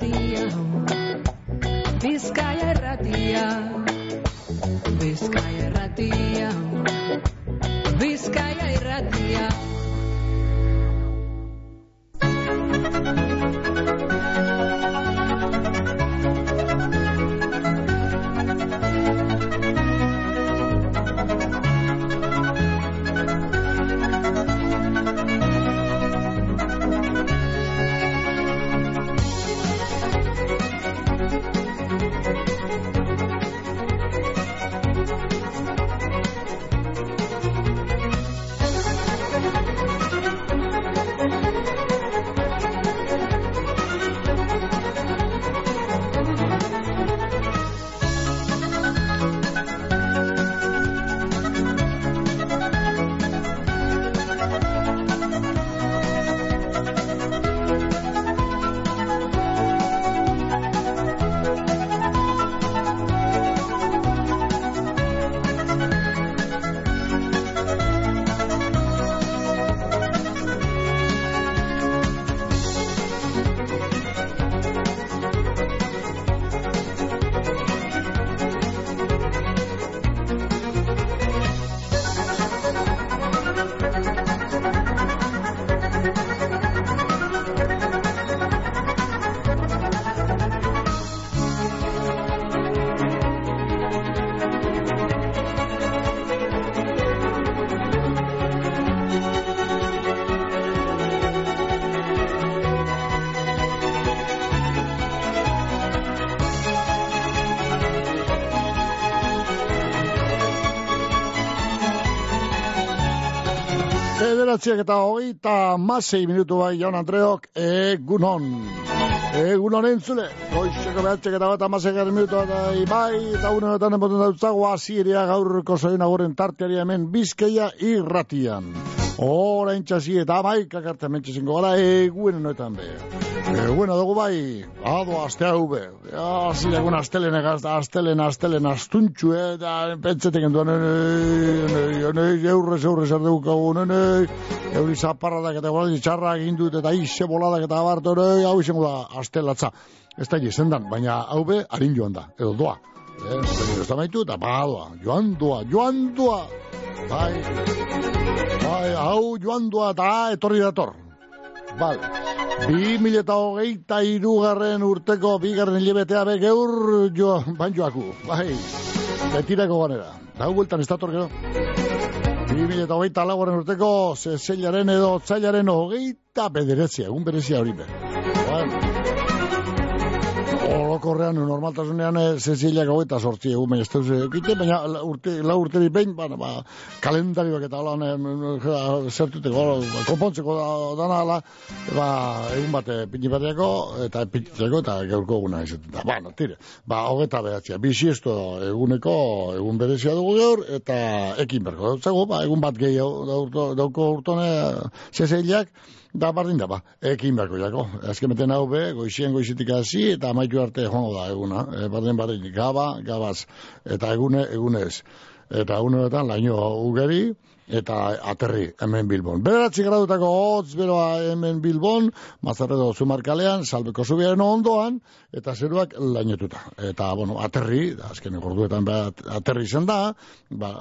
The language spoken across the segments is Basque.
irratia Bizkaia irratia Bizkaia irratia Bizkaia irratia Bederatziak eta hogeita masei minutu bai jaun Andreok egunon. Egunon entzule. Goizeko behatxek eta bat amasei garen minutu eta ibai eta unenetan emoten dautzago aziria gaurko zoin agoren tarteari hemen bizkeia irratian. Hora intxasi eta amaikak arte mentxezingo gara egunenetan behar. E, bueno, dugu bai, ado, aste hau be. Ja, zilegun astelen egaz, astelen, astelen, astuntxu, eh, da, pentsetek enduan, nene, nene, eurre, eurre, zer euri zaparradak eta gora txarrak indut eta ize boladak eta abartu, nene, hau izango da, astelatza. Ez da izendan, baina hau be, harin joan da, edo doa. Eh, ez da maitu, eta badoa, joan doa, joan doa. Bai, bai, hau joan doa, eta etorri dator. Bale. Bi mila eta hogeita irugarren urteko bigarren hilebetea be geur jo, ban joaku, bai, betirako ganera. Dau bultan ez dator gero. Bi mila eta hogeita laguaren urteko zezailaren edo zailaren hogeita bederetzia, egun berezia hori be. Orokorrean, normaltasunean, e, zezilak hau eta sortzi egun, baina ez duz egite, baina urte, la urte behin, ba, ba, kalendarioak eta holan, e, zertuteko, ba, konpontzeko da, dana, ala, ba, egun bate pini bateako, eta pinitzeko, eta gaurko eguna izaten. Ba, no, tire, ba, hogeta behatzea, bisiesto eguneko, egun berezia dugu gaur, eta ekin berko. Zago, ba, egun bat gehiago, dauko urtone, zezilak, Da, bardin da, ba, ekin bako jako. Ezken meten hau be, goizien goizitik hasi eta amaitu arte joango da eguna. E, bardin, bardin, gaba, gabaz, eta egune, egunez. Eta egunetan, laino ugeri, eta aterri hemen Bilbon. Bederatzi gradutako hotz beroa hemen Bilbon, mazarredo zumarkalean, salbeko zubiaren ondoan, eta zeruak lainetuta. Eta, bueno, aterri, azken gorduetan aterri zen da, ba,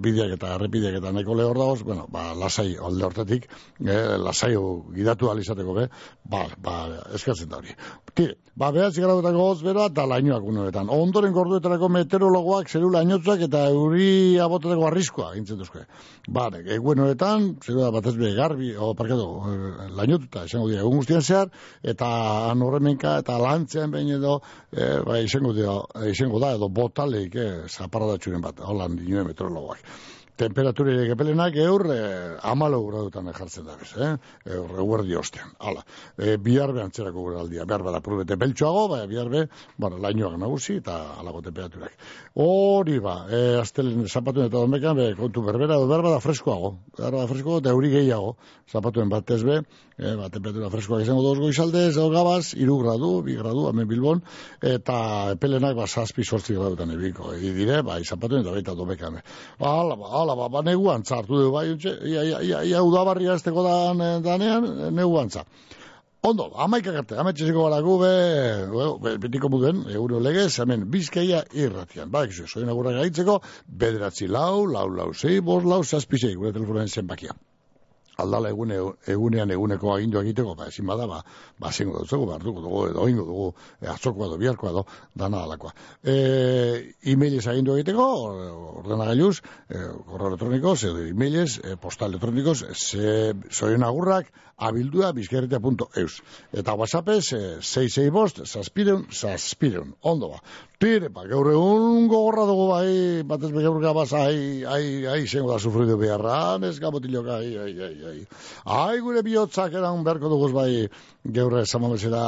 bideak eta errepideak eta neko lehor dagoz, bueno, ba, lasai alde hortetik, eh, lasai gidatu alizateko, be, ba, ba, eskatzen da hori. Tire, ba, bederatzi gradutako hotz beroa, eta lainoak unoetan. Ondoren gorduetarako meteorologoak zeru lainotzak eta euri abotetako arriskoa, gintzen duzke. Ba, eguen horretan, zer da, batez be, garbi, o, parkatu, eh, lainotuta, esango dira, egun guztien zehar, eta anorremenka, eta lantzean behin edo, e, ba, izango dira, izango da, edo botaleik, eh, zaparradatxuren bat, holan dinuen meteorologoak temperatura epelenak eur eh, amalo gradutan jartzen da bez, eh? Eur, eur di ostean. Hala, eh, bihar behan txerako guraldia, behar bada purbete beltsuago, baina bihar be, bueno, lainoak nagusi eta alago temperaturak. Hori ba, eh, aztelen zapatuen eta domekan, be, kontu berbera, behar bada freskoago, behar bada freskoago, eta euri gehiago, zapatuen batez be, eh, ba, temperatura freskoak izango doz goizaldez, edo gabaz, iru gradu, bi gradu, hemen bilbon, eta epelenak, ba, zazpi sortzi gradutan ebiko, egi dire, ba, zapatuen eta baita domekan. Hala, ba, hala, ba, ba, neguan zartu du, bai, utxe, ia, ia, ia, ia udabarria ez teko dan, danean, neguan Ondo, amaikak arte, ametxeziko gara gube, be- betiko muden, euro legez, hemen bizkaia irratian. Ba, ekizu, soin agurra gaitzeko, bederatzi lau, lau, lau, zei, bos, lau, zazpisei, gure telefonen zenbakia. Aldala egune, egunean eguneko agindu egiteko, ba, ezin bada, ba, ba, zingo dut, behar dugu, dugu, edo ingo dugu, e, atzoko edo, biharko edo, dana alakoa. E, e-mailez agindu egiteko, ordenagailuz, e, korreo elektronikoz, edo e-mailez, e, postal elektronikos, ze, zoien agurrak, abildua bizkerretia.eus. Eta whatsappez, e, 66 bost, zazpireun, zazpireun. Ondo ba. Tire, ba, gaur egun gogorra dugu bai, batez be gaur gabaz, ai, ai, ai, zengo da sufridu beharra, neska botilok, ai, ai, ai, ai. Ai, gure bihotzak eran beharko dugu bai, gaur zamamezera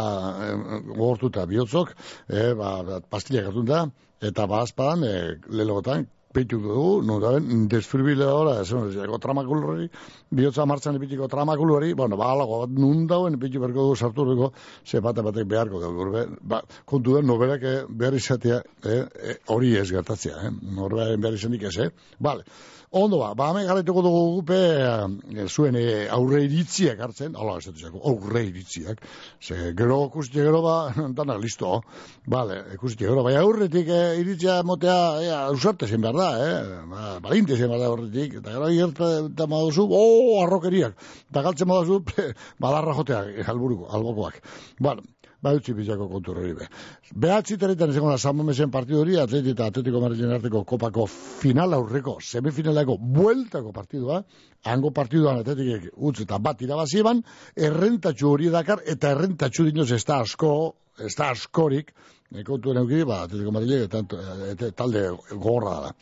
gogortuta bihotzok, e, ba, ba, pastillak hartun da, eta ba, azpadan, e, lelogotan, peitu dugu, no da desfibriladora, eso no tramakulu hori, bihotza martxan epitiko tramakulu hori, bueno, ba, alago, nun dauen, epitu berko dugu sartu dugu, ze bate batek beharko dugu, be, ba, kontu den, noberak eh, behar izatea, eh, eh, hori ez gertatzea, eh, norbera behar izanik ez, eh, vale, Ondo ba, ba, hemen galetuko dugu gupe e, zuen e, aurre iritziak hartzen, hala ez dut aurre iritziak, ze gero ikusti gero ba, dana listo, bale, ikusti gero, bai aurretik e, iritzia motea, ea, usarte zen behar da, eh, ba, balinte zen behar da aurretik, eta gero gerta maduzu, oh, arrokeriak, eta galtzen maduzu, badarra joteak, alburuko, albokoak, bueno, ba utzi bizako kontu hori be. Behatzi teretan izango da San Mamesen partidu hori, atleti eta atletiko marrilen arteko kopako final aurreko, semifinaleko bueltako partidua, hango partiduan atletikek utz eta bat irabazi eban, errentatxu hori dakar, eta errentatxu dinoz ez da asko, ez da askorik, kontu eukiri, ba, atletiko marrilen eta talde gogorra da.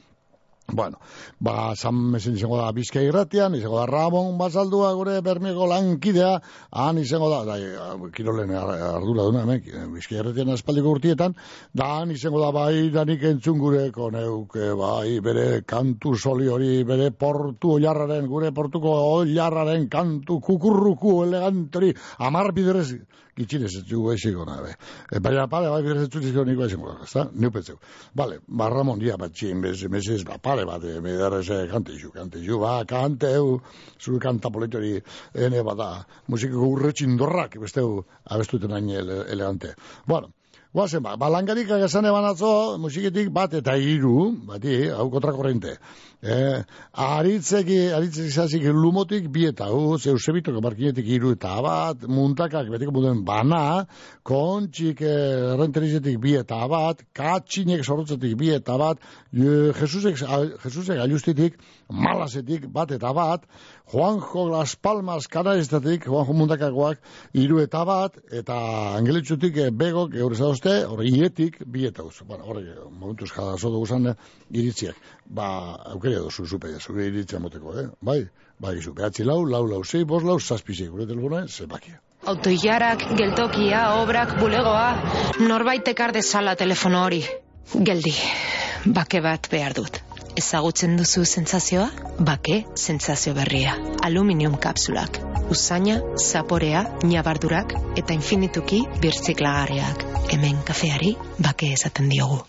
Bueno, ba, San Mesen izango da Bizkai irratian, izango da Ramon Basaldua gure bermego lankidea, han izango da, da kirolen ardura duna, hemen, Bizkai irratian aspaldiko urtietan, da han izango da bai danik entzun gure koneuk, bai bere kantu soli hori, bere portu oilarraren, gure portuko oilarraren kantu kukurruku elegantori, amar biderez, gitxinez ez dugu eixiko nabe. E, baina, pare, bai biderez ez dugu niko eixiko nabe, ezta? Niu petzeu. Bale, ba, Ramon, dia, bat txin, bez, mesez, ba, pare, bat, e, me darrez, kante izu, kante izu, ba, kante eu, zure kanta politori, ene, bada, musikiko urretxindorrak, beste eu, abestuten hain ele, elegante. Bueno, Guazen, ba, balangarik agazan eban atzo, musiketik bat eta hiru, bati, hau kontrakorrente. Eh, aritzeki, aritzeki zazik lumotik bi eta uz, eusebitoko markinetik hiru eta bat, muntakak betiko muden bana, kontxik eh, renterizetik bi eta bat, katxinek sorrotzetik bi eta bat, eh, Jesusek, Jesusek ailustitik, malasetik bat eta bat, Juanjo Las Palmas kanaiztatik, Juanjo mundakakoak, hiru eta bat, eta angelitzutik eh, begok, eurezadozte, hori ietik, bi eta uz. Bueno, hori, momentuz jadazo dugu zan, iritziak. Ba, aukera dozu, zupe, zure iritzia moteko, eh? Bai, bai, izu, behatzi lau, lau, lau, zei, bos, lau, zazpizei, gure telefona, zebakia. Autoilarak, geltokia, obrak, bulegoa, norbait ekar dezala telefono hori. Geldi, bake bat behar dut. Ezagutzen duzu sentsazioa? Bake, sentsazio berria. Aluminium kapsulak. Usaina, zaporea, nabardurak eta infinituki birtziklagarriak. Hemen kafeari bake esaten diogu.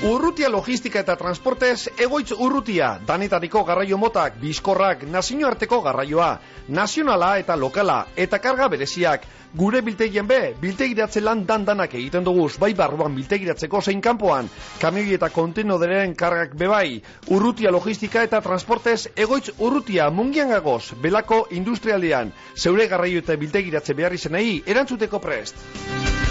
Urrutia logistika eta transportez egoitz urrutia, danetariko garraio motak, bizkorrak, nazioarteko garraioa, nazionala eta lokala, eta karga bereziak. Gure biltegien be, biltegiratze lan dandanak egiten duguz, bai barruan biltegiratzeko zein kanpoan, kamioi eta kontenoderen kargak bebai, urrutia logistika eta transportez egoitz urrutia mungian gagoz, belako industrialdean, zeure garraio eta biltegiratze behar izenei, erantzuteko prest.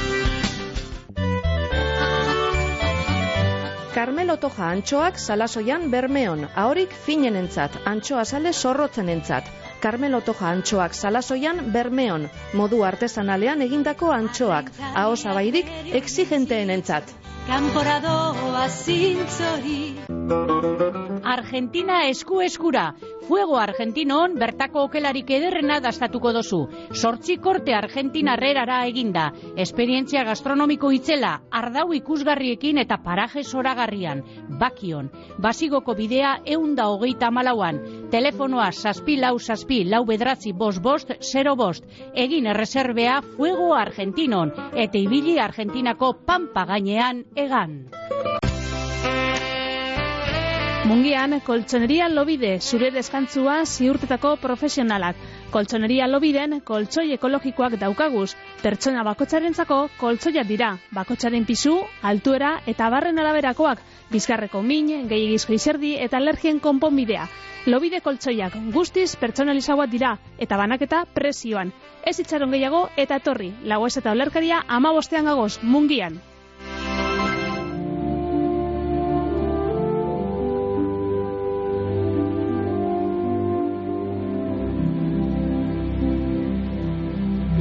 Carmelo Toja antxoak salasoian bermeon, ahorik finenentzat, antxoa sale zorrotzenentzat. Carmelo Toja antxoak salasoian bermeon, modu artesanalean egindako antxoak, ahosabairik exigenteenentzat. Kanporadoa zintzori Argentina esku eskura. Fuego Argentinon bertako okelarik ederrena dastatuko dozu. Sortzi korte Argentina herrerara eginda. Esperientzia gastronomiko itzela Ardau ikusgarriekin eta paraje zoragarrian. Bakion. Basigoko bidea eunda hogeita malauan Telefonoa saspi lau saspi lau bedratzi bost bost zero bost. Egin erreserbea Fuego Argentinon. Eta ibili Argentinako pampa gainean egan. Mungian, koltsoneria lobide, zure deskantzua ziurtetako profesionalak. Koltsoneria lobiden, koltsoi ekologikoak daukaguz. Pertsona bakotxarentzako koltsoiak dira. Bakotxaren pisu, altuera eta barren araberakoak. Bizkarreko min, gehiagizko izerdi eta alergien konponbidea. Lobide koltsoiak guztiz pertsonalizagoak dira eta banaketa presioan. Ez itxaron gehiago eta etorri. Lagoez eta olerkaria ama bostean gagoz, mungian.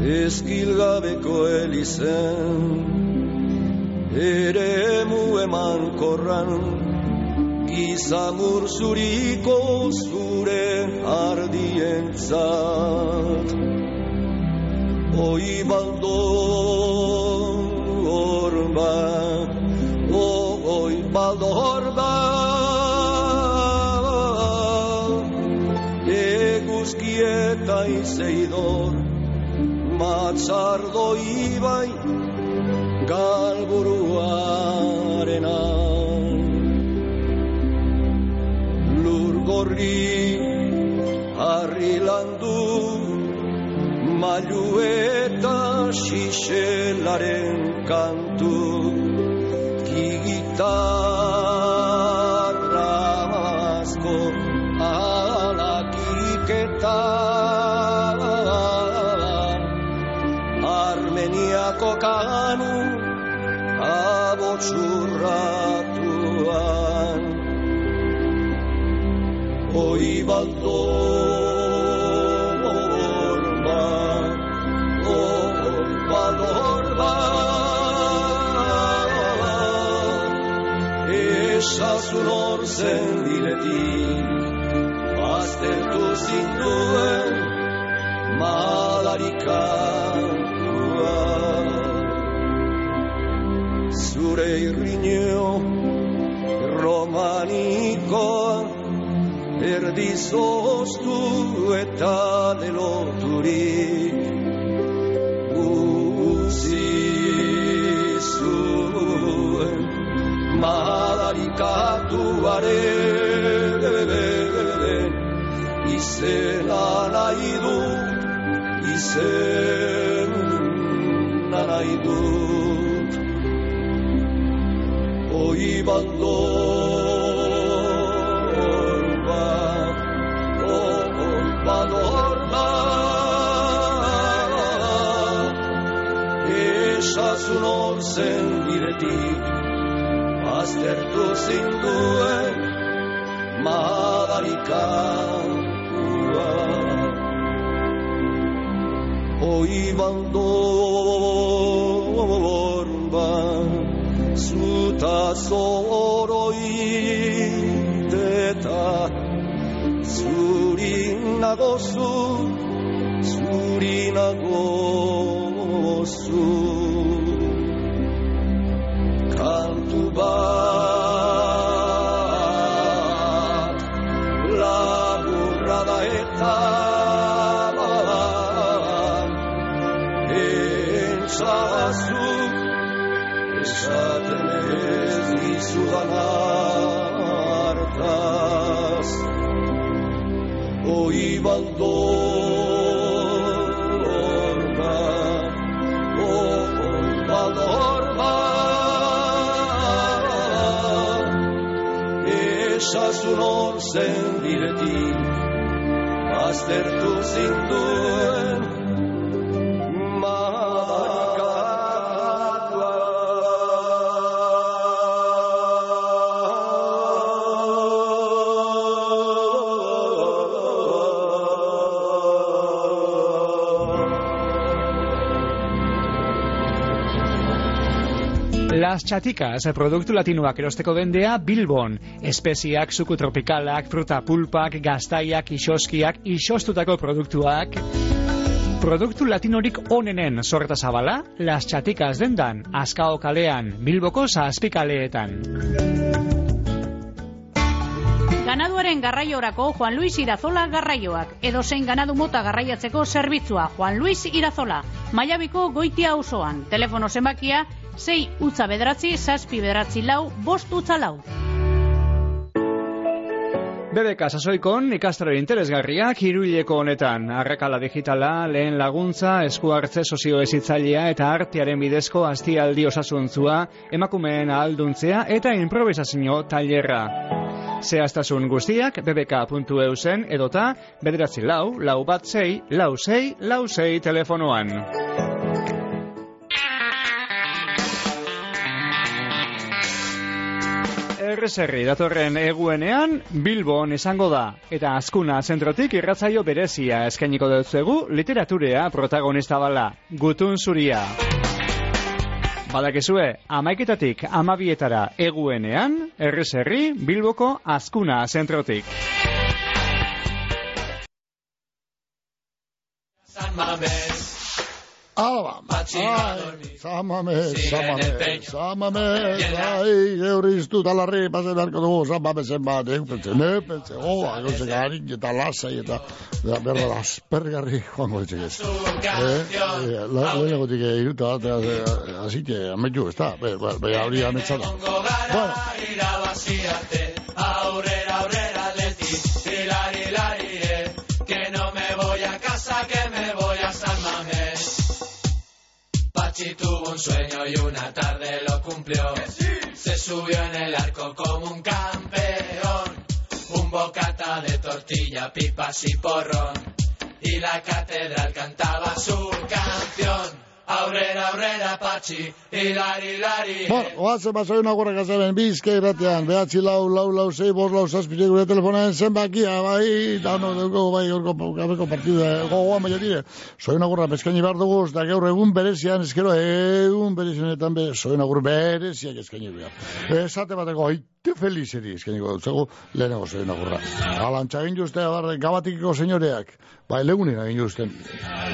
Ezkilgabeko elizen Ere emu eman korran Gizamur zuriko zure ardientzat Oi baldo horba Oi baldo horba Eguzkieta izeidor Matzardo ibai galburuarena Lur gorri harri landu Mailu eta xixelaren kantu. Gitarra abotxurratuan Oi baldo horba, oi baldo horba Esazun hor zen diletik Aztertu zintuen malarikatua Zure irriño romanikoa Erdi zoztu eta deloturik Guzi zuen malarikatuaren Izena nahi dut, izena nahi dut Hor zen diretik Aztertu zinduen madarikatua Oi Zuta zoroit eta Zuri nagozu, Aztertu Chaticas, produktu latinoak erosteko bendea Bilbon. Espeziak, suku tropikalak, fruta pulpak, gaztaiak, isoskiak, isostutako produktuak. Produktu latinorik onenen sorreta zabala, Las Chaticas dendan, Azkao kalean, Bilboko zazpikaleetan. Ganaduaren garraiorako Juan Luis Irazola garraioak. Edo zein ganadu mota garraiatzeko zerbitzua Juan Luis Irazola. Maiabiko goitia auzoan. Telefono zenbakia 6 utza bederatzi, zazpi bederatzi lau, bost utza lau. BBK sasoikon ikastaro interesgarriak hiruileko honetan. Arrakala digitala, lehen laguntza, esku hartze sozio ezitzailea eta artearen bidezko astialdi osasuntzua, emakumeen ahalduntzea eta improvisazio tailerra. Zehaztasun guztiak bbk.eu zen edota bederatzi lau, lau bat zei, lau zei, lau zei telefonoan. Erreserri datorren eguenean Bilbon izango da eta azkuna zentrotik irratzaio berezia eskainiko dutzuegu literaturea protagonista bala gutun zuria. Badakizue, amaiketatik amabietara eguenean, erreserri Bilboko azkuna zentrotik. Hala ba, ai, zamame, zamame, zamame, ai, euriztu talarri, pasen beharko dugu, zamame zen bat, eupentze, nepentze, oh, agotze garin, eta lasai, eta, da, berda, aspergarri, joango etxek ez. Eh, eh, lehenagotik iruta, eh, azite, ametu, ez da, be, hori ametsa da. Bueno, aurrera, Pachi tuvo un sueño y una tarde lo cumplió. Se subió en el arco como un campeón. Un bocata de tortilla, pipas y porrón. Y la catedral cantaba su canción. Aurrera, aurrera, Pachi, hilari, hilari. Bueno, oazen basoi nagurra gazaren bizka irratean, behatzi lau, lau, lau, zei, bos, lau, zazpide gure telefonen zenbakia, bai, da, no, bai, gorko, gabeko partida, gogoa maia dire, soi nagurra peskaini behar dugu, da gaur egun berezian, eskero, egun berezianetan, be, soi nagur bereziak eskaini behar. Esate bateko, aite felizeri eskainiko dut, zego, lehenago soi nagurra. Alantxagin juzte, abar, gabatikiko senyoreak, bai, legunin egin juzten,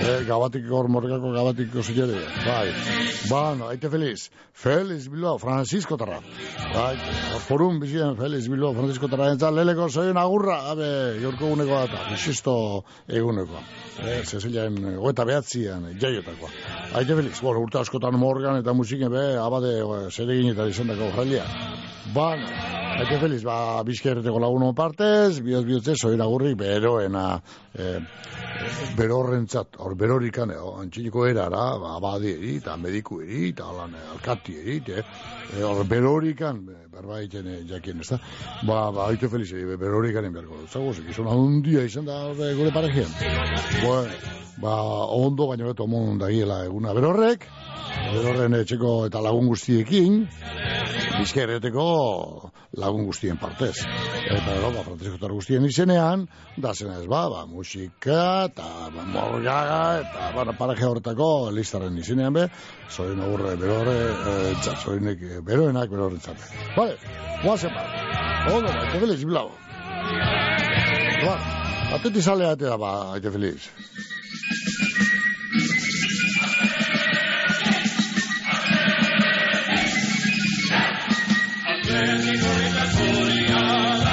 eh, gabatikiko, morgako gabatikiko senyoreak, bai, Bueno, aite feliz. Feliz Bilbao, Francisco Tarra. Bai, forum bizien Feliz Bilbao, Francisco Tarra. Entza, leleko zoien agurra, abe, jorko eguneko eta, bisisto eguneko. Eh, Ceciliaen, goeta behatzian, jaiotakoa. Aite feliz. Bueno, urte askotan morgan eta musiken be, abade, eh, zeregin eta izan dako jalia. Bueno, aite feliz, ba, bizkerreteko laguno partez, bioz bihotze, zoien agurri, beroena, eh, berorrentzat, hor berorikan, eh, antxiniko erara, ba, abade eri, eta mediku eri, eta alan, eh, alkati eri, eh, eh, hor berorikan, eh, berbaiten eh, jakien, ez da? Ba, ba, haite feliz, eh, berorikanen beharko dut, zago, zik, izan handia izan da eh, gure parejean. Bueno, ba, ondo gaino beto mon dagiela eguna berorrek, berorren etxeko eta lagun guztiekin, bizkerreteko lagun guztien partez. Eta gero, ba, Francisco guztien izenean, da zena ez ba, ba, musika, eta ba, morgaga, eta ba, paraje horretako listaren izenean be, zorin agurre berore, e, txat, zorinek eh, beroenak beroren txate. Vale, guazen ba. Ondo, ba, aite feliz, blau. Ba, ateti sale atea ba, aite feliz. Bueno,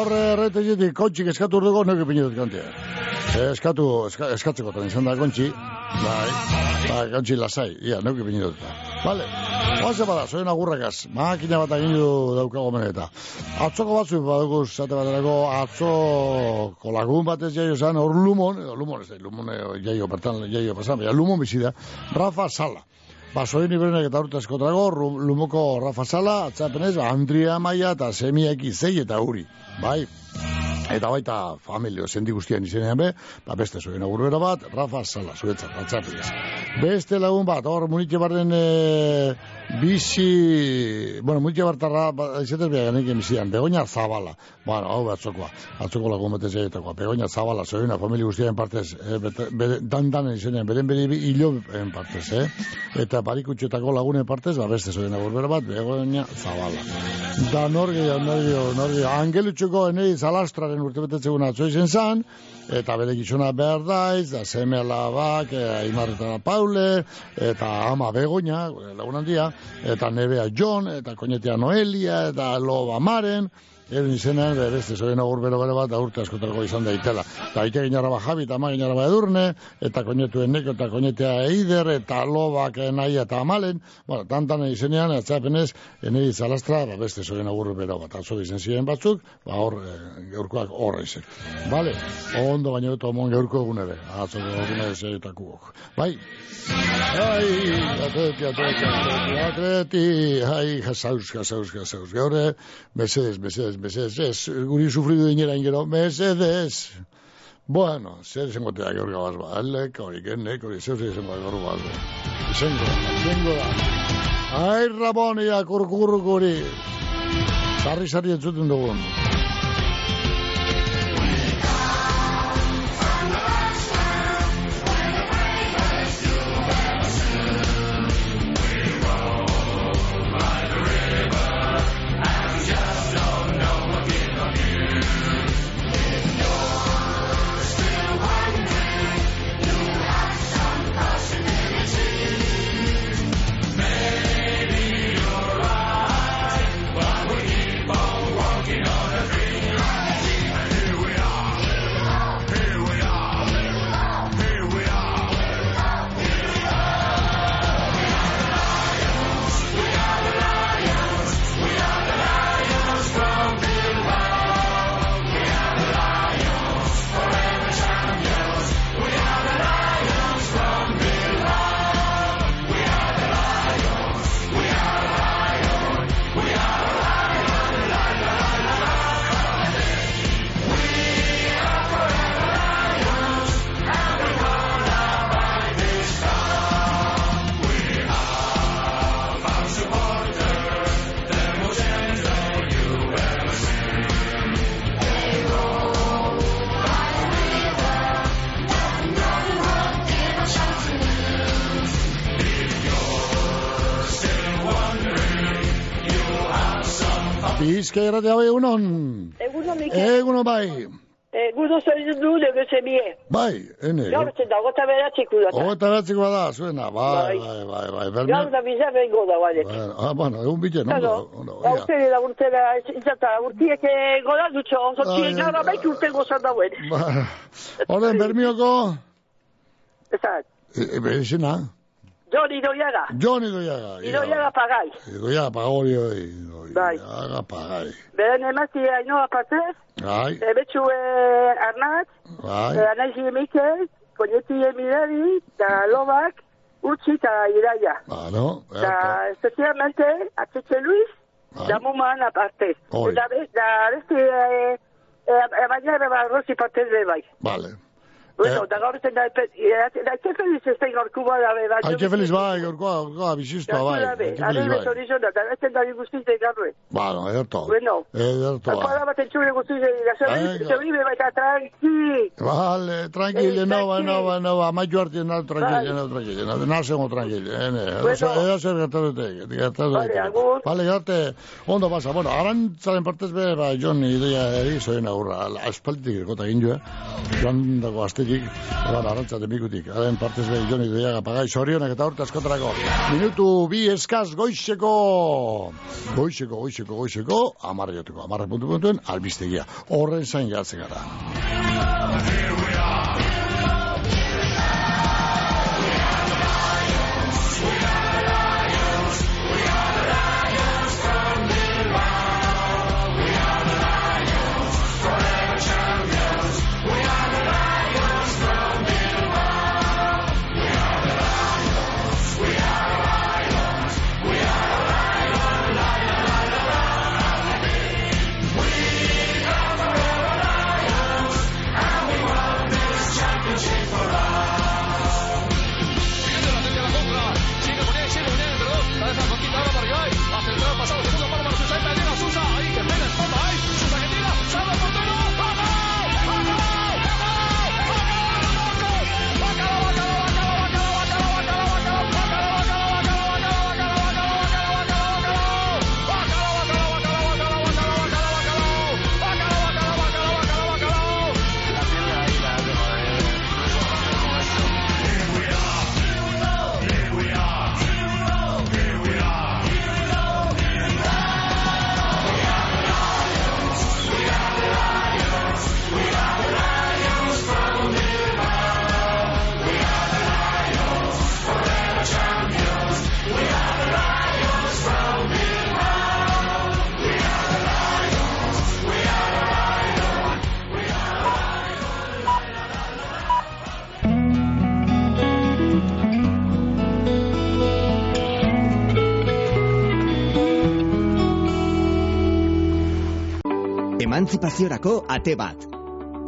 horre erretegitik kontxik eskatu dugu, nuke pinudut kantea. Eskatu, eska, eskatzeko tan izan da kontxi, bai, bai, kontxi lasai, ia, nuke pinudut. Vale, Oaze bada, zoen agurrakaz, makina bat egin du daukago meneta. Atzoko batzu badugu, zate baterako, atzoko lagun batez jaio zan, hor lumon, lumon, ez da, lumon jaio, bertan jaio pasan, baina lumon bizi da, Rafa Sala. Ba, zoen iberenek eta urte eskotrago, Ru- lumoko Rafa Sala, atzapenez, ba, Andria Maia eta Semiak izei eta uri, bai, Eta baita familio zendi guztian izenean be, ba beste zuen agurbera bat, Rafa Sala, zuetzat, atzapenez. Beste lagun bat, hor munitxe barren e, bizi, bueno, muitia bartarra, ba, izetez behar genik emizian, Begoña Zabala, bueno, hau batzokoa, atzoko lagun betez egitakoa, Begoña Zabala, zoina, familia guztiaren partez, eh, bete, bere, dan dan izenean, beren bere hilo partez, eh? eta barikutxetako lagunen partez, ba, beste zoina gurbera bat, Begoña Zabala. Da norgi, norgi, norgi, angelutxuko enei zalastraren urte betetzeguna atzo izen zan, eta bere gizona behar daiz, da seme alabak, e, Paule, eta ama Begoña, lagun handia, eta nebea John, eta koñetea Noelia, eta loba Maren, Eren izenean, be, beste zoen agur bero bero bat, da urte askotarako izan daitela. Eta aite ginara ba Javi, eta ama ginara ba Edurne, eta koñetuen neko, eta koñetea Eider, eta lobak nahi eta amalen, bueno, tantan izenean, atzapenez, enei zalastra, ba, beste zoen agur bero bat, atzo izen ziren batzuk, ba, hor, e, geurkoak horra izen. Vale, ondo baino eta omon geurko egunere, atzo egunere zeietakuok. Bai, Ai, atleti, atleti, atleti, atleti, ai, jasauz, jasauz, jasauz, gaur, mesedes, mesedes, mesedes, ez, guri sufridu dinera ingero, mesedes. Bueno, zer esango te da gaur gabaz ba, alek, hori genek, hori zer esango da gaur gabaz ba. Izango izango da. Ai, Rabonia, kurkurru guri. Sarri, sarri entzuten dugun. Bizka irratea bai egunon. Eguno, Mikel. Egunon bai. Eguno zaizu du, lege zemie. Bai, ene. Gaur zen da, gota beratziko da. Ogeta behatziko bada, zuena. Bai, bai, bai, bai. Berme... Gaur da biza bengo da, guanek. Bueno, ah, bueno, egun bilen, ondo, ondo. ia. urte da, urte da, izata, urtiek gola dutxo, Ai, zortiek gara ai. baik urte gozan dauen. Horren, bermioko, Ezat, e, e, bezina, Jon Idoiaga, Jon Idoiaga. ia. Idoiaga pagai. Idoiaga pagori hori. Bai. Idoiaga pagai. Beren emazti ainoa patez, Bai, ebetxu eh, Arnaz, bai. eh, anaizi Mikel, koñeti Emilari, da Lobak, Utsi eta Iraia. Bueno, Da, especialmente, Atxetxe Luis, Bai. da Muman aparte. Hori. Da, be- da, beste, eh, eh, baina eba Rosi partez be bai. Vale. Bueno, Eh. da gaur zen da, epe- eh, da, etxe feliz ez da be, bai. Ai, que feliz bai, gaurkoa, gaurkoa, biziztua bai. Da, Que are feliz bai. betorizo da, da, ezen da guztiz de garrue. Bueno, ederto. Bueno. Ederto. Para bat entzure guztiz de, da, Venga. zeuri, zeuri be baita tranqui. Vale, tranquilo, Eh, no, va, no, va, no, va, amaitu arte, no, tranquilo, Bai. no, tranquilo, no, no, zengo tranquilo, eh, ne, Bueno. edo zer gertatu daiteke, gertatu Vale, daiteke. agur. Vale, garte, ondo pasa, bueno, arantzaren partez be, ba, Jon ideia eri, zoen agurra, aspalditik ekota egin joa, joan dago astetik, eban arantzate mikutik, haren partez be, Jon ideia gapagai, sorionak eta urte askotarako, minutu bi eskaz goizeko, goizeko, goizeko, goizeko, amarre jotuko, amarre puntu puntuen, albistegia, horren zain jatzen gara. ahora Emantzipaziorako ate bat.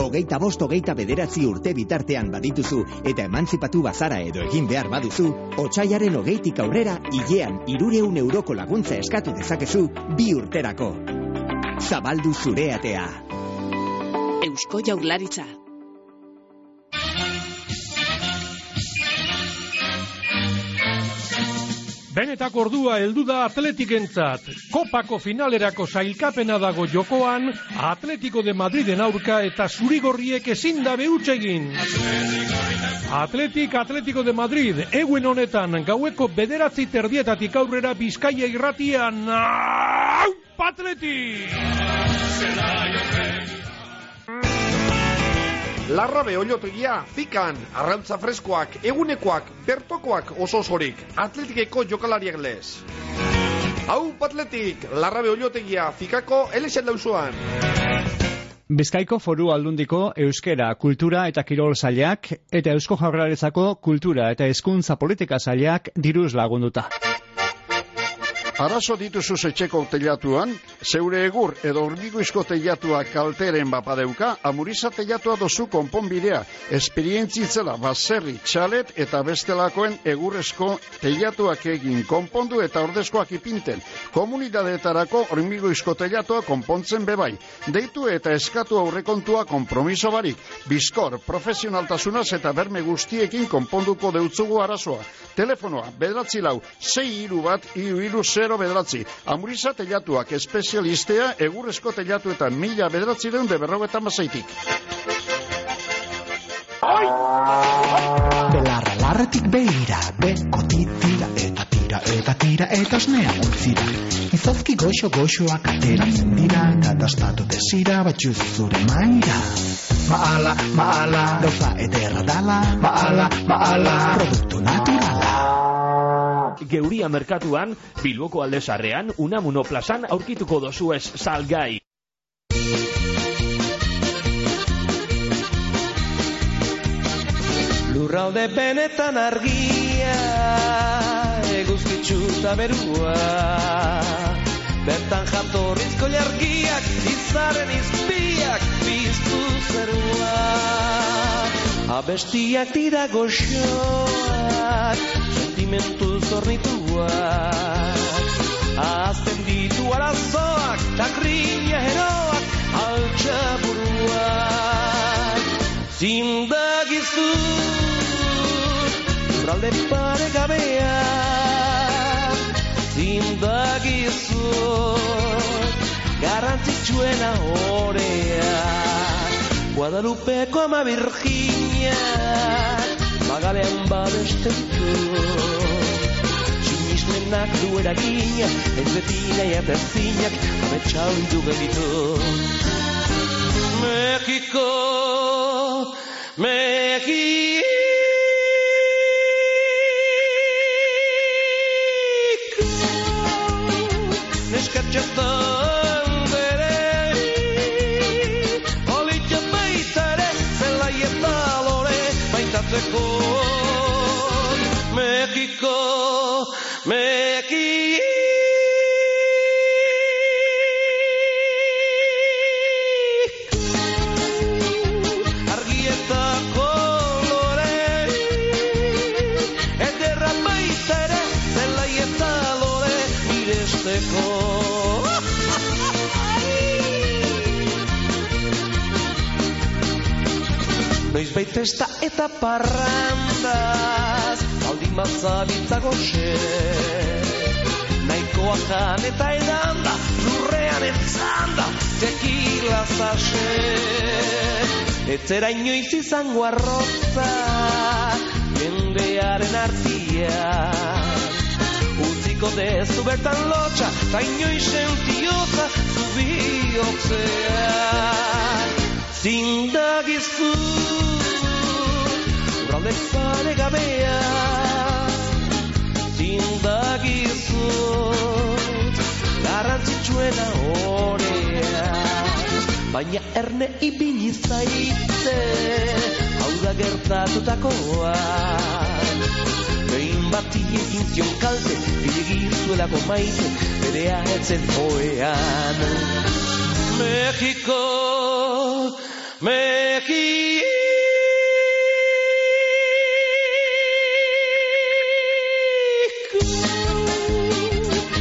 Hogeita bost hogeita bederatzi urte bitartean badituzu eta emantzipatu bazara edo egin behar baduzu, otxaiaren hogeitik aurrera hilean irureun euroko laguntza eskatu dezakezu bi urterako. Zabaldu zure atea. Eusko Jaurlaritza. Benetako ordua heldu da atletikentzat. Kopako finalerako sailkapena dago jokoan, Atletico de Madriden aurka eta zurigorriek ezin da behutz egin. Atletik Atletico de Madrid, eguen honetan gaueko bederatzi terdietatik aurrera bizkaia irratian. Au, Atletik! Larrabe oliotegia, fikan, arrantza freskoak, egunekoak, bertokoak oso osorik, atletikeko jokalariak lez. Hau, atletik, larrabe oliotegia, fikako, elexen dauzuan. Bizkaiko foru aldundiko euskera, kultura eta kirol zailak eta eusko jaurlaritzako kultura eta hezkuntza politika zailak diruz lagunduta. Arazo dituzu etxeko teilatuan, zeure egur edo hormigoizko teilatuak kalteren bapadeuka, amuriza teilatua dozu konponbidea, esperientzitzela baserri, txalet eta bestelakoen egurrezko teilatuak egin konpondu eta ordezkoak ipinten. Komunidadeetarako hormigoizko teilatua konpontzen bebai. Deitu eta eskatu aurrekontua kompromiso barik. Bizkor, profesionaltasunaz eta berme guztiekin konponduko deutzugu arazoa. Telefonoa, bedratzi lau, sei iru bat, iru iru zero bederatzi. Amuriza telatuak espezialistea egurrezko telatu eta mila bederatzi deun de berrogeta mazaitik. Belarra larretik behira, bekoti tira eta tira eta tira eta osnea multzira. Izozki goxo goxoak ateratzen dira, eta dastatu desira batxuz zure maira. Maala, maala, gauza ederra dala, maala, maala, produktu naturala. Geuria merkatuan, Bilboko aldezarrean, Unamuno plazan aurkituko dozu ez salgai. Lurralde benetan argia, eguzkitzu eta berua. Bertan jatorrizko jargiak, izaren izpiak, biztu zerua. Abestiak dira goxoak, sentimentu zornituak. Azten ditu arazoak, takrina heroak, altxa buruak. Zindagizu, lurralde pare gabea. Zindagizu, garrantzitsuena horea. Guadalupeko ama Virginia, magalean badesten ditu. Sinismenak du eragina, ez beti nahi aterzinak, ametxau du genitu. México, México. Neskatxastan Baitatzeko Mexiko Mexiko Noiz da eta parrandaz Aldin bazabitza goxe Naikoa jan eta edanda Lurrean entzanda Tekila zase Etzera inoiz izango arrotza Jendearen artian Utziko dezu bertan lotxa Ta inoiz sentiotza Zu bihotzean Zindagizu Urralde pare gabea Zindagizu Garrantzitsuena orea. Baina erne ibili zaite Hau da gertatutakoa. Behin bat egin zion kalte Bilegizuelako maite Berea etzen joean México, México.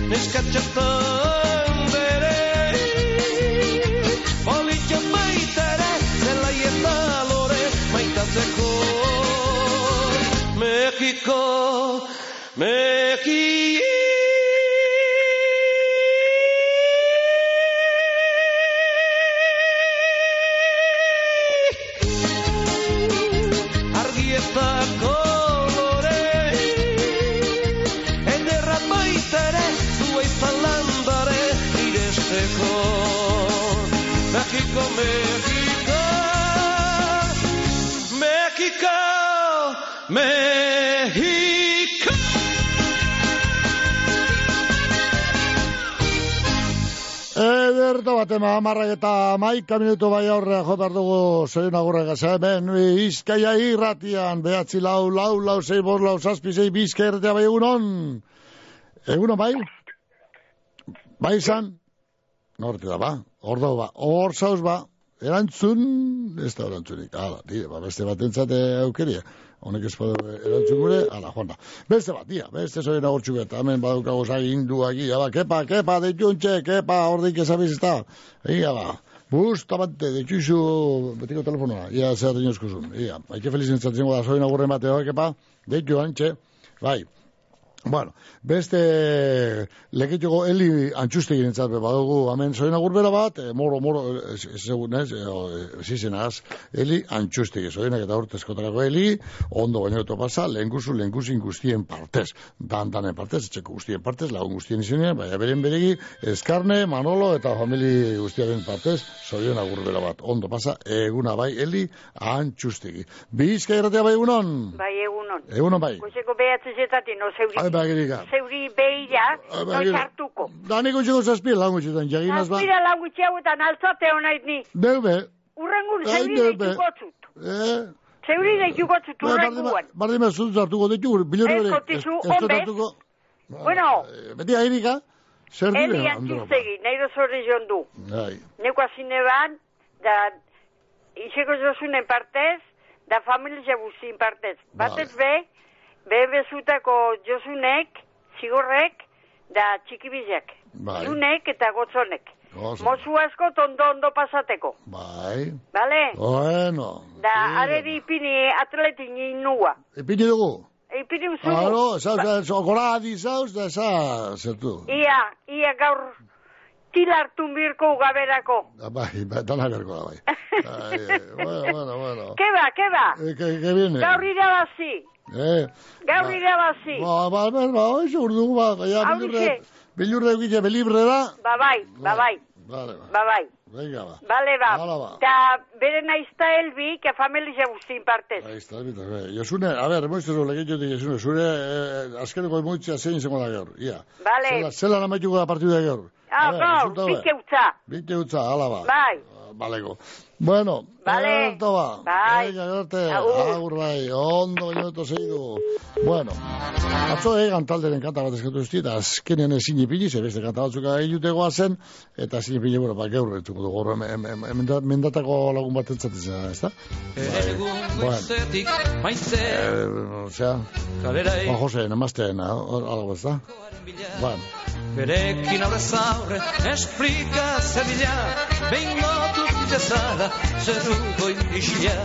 Neskatxatan bere Politxo baitere Zelai eta lore Maitatzeko México México Mexiko Ederto bat ema amarrak eta maika minutu bai aurrea jo behar dugu zein agurrek hemen izkaia irratian behatzi lau, lau, lau, zei, bos, lau, zazpi, zei, bizka irratia bai egunon? Egunon bai? Bai izan? Norte da ba, hor ba? Hor zauz ba, erantzun? Ez da erantzunik, ala, dire, ba, beste bat entzate aukeria honek ez badu erantzun gure, ala, joan da. Beste bat, dia, beste zoen agurtxu eta hemen badukago zai induak, ia ba, kepa, kepa, deituntxe, kepa, ordik ezabiz ez da, ia ba, bustamante, deituizu, betiko telefonoa, ia zer dinozkuzun, ia, haike felizien zatzen da, zoen agurren bateo, kepa, deitu antxe, bai, Bueno, beste lekituko heli antxuste girentzat badugu, hemen zoen agurbera bat, e, moro, moro, segun ez, zizenaz, heli antxuste zoenak eta urtezkotarako heli, ondo baino pasa, lehen guzu, lehen guzin guztien partez, dan danen partez, etxeko guztien partez, lagun guztien izenean, baina beren beregi, eskarne, manolo eta famili guztiaren partez, zoen agurbera bat, ondo pasa, eguna bai, heli antxustegi. Bizka irratea bai egunon? Bai, egunon. Egunon bai. Goizeko behatzezetatik, no, zeuri, Ai, bagirika. zeuri behira, Ai, no bagirika. sartuko. Da nik utxiko zazpi langutxetan, jaginaz ba. Azpira langutxe hauetan altzate honait ni. Deube. Urrengun, zeuri deube. deituko zut. Eh? Zeuri deituko zut urrenguan. Bardima zut zartuko ditu, bilur Ez, bere. kotizu, ez- ez honbez. hartuko. Bueno, Beti ahirika, zer dire? Eli antxustegi, nahi dozore joan du. Ai, Neko azine ban, da, izeko josunen partez, da familia guztien partez. Batez be, be bezutako josunek, zigorrek, da txikibizek. Bai. Junek eta gotzonek. Oso. Mozu asko tondo ondo pasateko. bai. Bale? Bueno. Da, areri ipini atletik nua. Ipini dugu. Ipini uzu. Claro, zauz, zauz, gora adi zauz, da za, zertu. Ia, ia gaur tilartun birko ugaberako. Da, Bai, bai, dana berko da, bai. Ai, eh, bueno, bueno, bueno. Keba, keba. Eh, que, que viene. Gaur irabazi. Eh, Gaur irabazi. ba, ba, ba, ba, oizu urdugu, ba, ja, bilurre, bilurre egite belibre da. Ba bai, ba bai, Vale, ba, ba bai. venga, ba. Bale ba. Hala ba. Ta bere naizta helbi, que familia guztien partez. Ahí está, bita, be. Josune, a ver, moizte zo legitxo di Josune, zure eh, azkeneko moitzea zein izango da gaur, ia. Bale. Zela, zela namaituko da partida gaur. Ah, A ver, gaur, resulta be. pike utza. Bite utza, ala ba. Bai. Balego. Bueno, Vale. Alto ba. Bai. Gerte. Agur. Bai, ondo minuto zeidu. Bueno, atzo egan talderen kanta bat eskatu eta azkenean ezin ipini, ze beste kanta batzuk egiutegoa zen, eta ezin ipini, bueno, ba, gaur entzungo dugu, emenda- mendatako lagun bat entzatzen ez da? Egun Bueno. maite Eh, osea, kalera Juan Jose, namazten, algo ez da? Bueno, Berekin aurrez aurre esplika zebila Behin gotu zezala zeru goi isila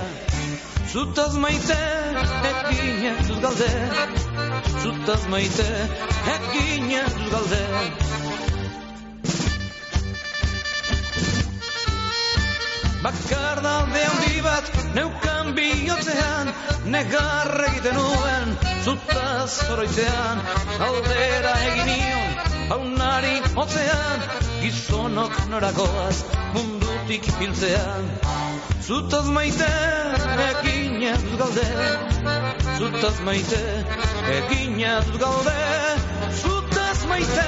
Zutaz maite ekine dut galde. Zutaz maite ekine dut galde. Bakar dalde handi bat neukan bihotzean Negar egiten nuen. Zutaz zoroitzean Aldera egin nion haunari hotzean Gizonok norakoaz mundutik hiltzean Zutaz maite egin dut galde Zutaz maite egin dut galde Zutaz maite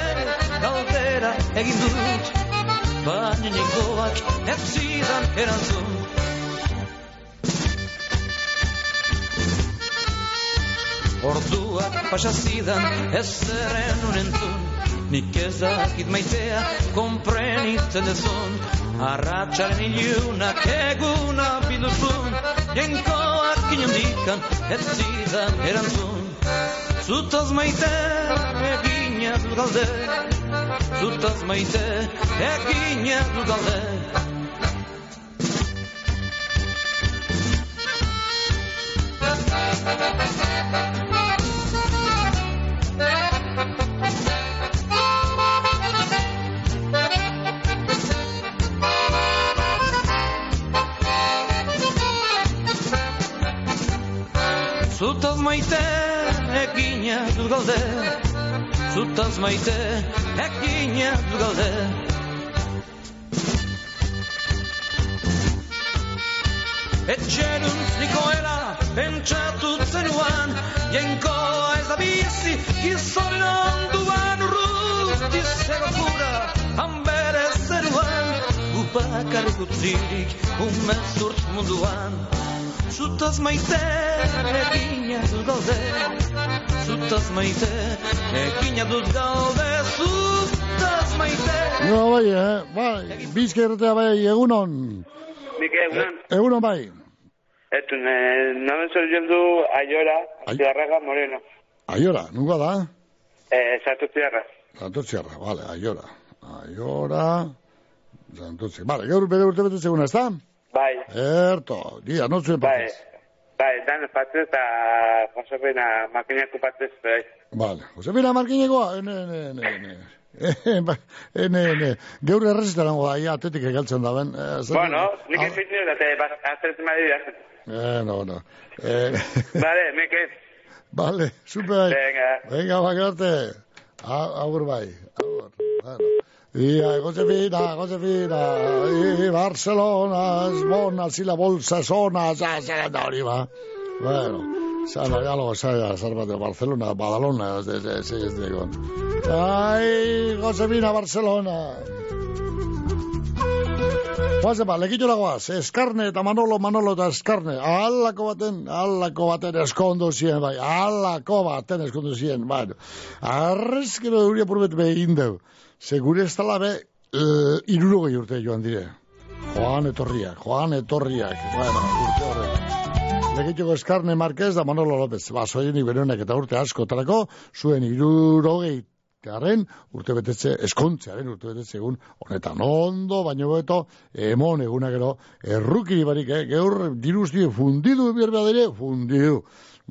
galdera egin dut. Baina nengoak ez zidan erantzun. Orduak pasa zidan ez zeren unentzun. Nik ez dakit maitea komprenitzen dezun Arratxaren ilunak eguna bilduzun Jenkoak inondikan ez zidan erantzun. Zutaz maite egina dut galde. Zutaz maite egina dut galde Zutaz maite egina dut galde Zutaz maite egina dut galde Etxerun nikoela pentsatu zenuan Jenkoa ez da bizi gizonen onduan Urruti zegokura hanbere zenuan Gubakarrik utzirik umezurt munduan Zutaz maite egina dut galde Zutaz maite egina dut galde Zutaz maite no, bai, eh, bai, bizkerretea bai, egunon, Nik egunan, egunon bai. etun, eh, namen zer du Aiora, Ziarraga Moreno, Aiora, nunga da? eh, sartu ziarra. Santotziarra, vale, Aiora. Aiora, Santotzi. Vale, gaur bere urte bete zeguna, ez da? Bai, Erto, dia, notzuen bai, partez. bai, dan patez eta Josepena makinako patez, bai. Vale, Josefina Markinekoa, ene, ene. Eh, ba, ene, ene, gaur errezita nango da, ia, atetik egaltzen da, ben. Eh, Bueno, nik Ah, ezin nire, eta aztertzen badi da. Eh, no, no. Eh, Vale, Mike, vale, super. Venga. Venga, bakarte. Agur bai, agur. Bueno. Ia, Josefina, Josefina, i Barcelona, es bona, si la bolsa sona, ja, ja, da hori ba. Bueno, sana, ya lo sabe, salva de Barcelona, Badalona, ez ez ez ez digon. Ai, Josefina, Barcelona. Guazen ba, lekitxo lagoaz, eskarne eta Manolo, Manolo eta eskarne, alako baten, alako baten eskondu ziren, bai, alako baten eskondu ziren, bai. Arrezkero euria purbet behin deu, segure ez tala be, uh, irurogei urte joan dire. Joan etorriak, joan etorriak, bueno, urte horrek. Legitxoko eskarne Marquez da Manolo López, ba, soienik berenek eta urte asko talako, zuen irurogei Garen, urte betetze, eskontzearen urte betetze egun, honetan ondo, baino beto, emon eguna gero, errukiri barik, eh? geur, diruzti, fundidu bierba dire, fundidu.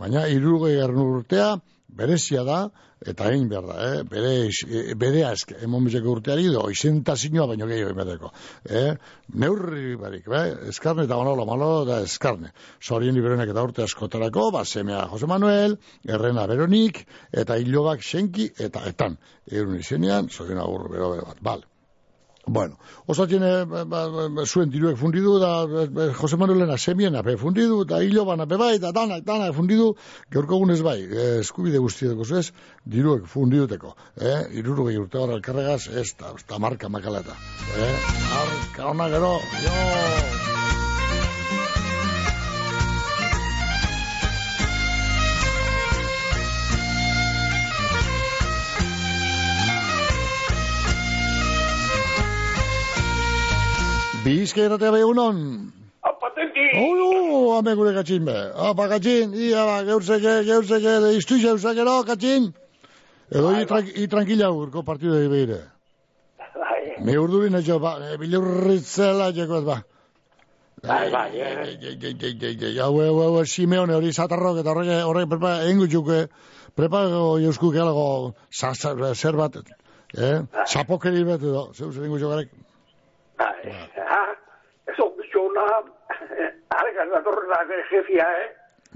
Baina, irurgei garren urtea, berezia da, eta egin behar da, eh? bere, eh, bere ask, emon bizeko urteari, do, izentazioa baino gehiago emateko. Eh? Neurri barik, eh? eskarne eta manolo, manolo eta eskarne. Zorien liberonek eta urte askotarako, ba, semea Jose Manuel, errena Veronik, eta hilobak senki, eta etan. Egun izenean, zorien agur, bero, bero bat, bale. Bueno, oso tiene ba, ba, ba, zuen diruek fundidu da Jose Manuelena semien ape fundidu da hilo ban ape bai da dana dana fundidu gaurko egunez bai eh, eskubide guztietako zuez diruek fundiduteko eh irurogei urte hor alkarregaz ez da, ez da marka makalata eh arka ona gero jo Bizka irratea bai egunon. Patenti! Oio, hame gure katxin be. Apa, katxin, ia ba, geurzeke, geurzeke, iztu zeuzakero, katxin. Edo i, tran i tranquila urko partidu egin behire. Bai, Me urdurin etxo, ba, e, bilurritzela jekoz, ba. bai, bai. Hau, hau, hau, Simeone hori zatarrok eta horrek, horrek, prepa, engutxuke, prepa, josku kealago, sa, sa, zer bat, eh? Zapokeri bat edo, zeu zer ah, eso, bichona, arek datorrela jefia, eh.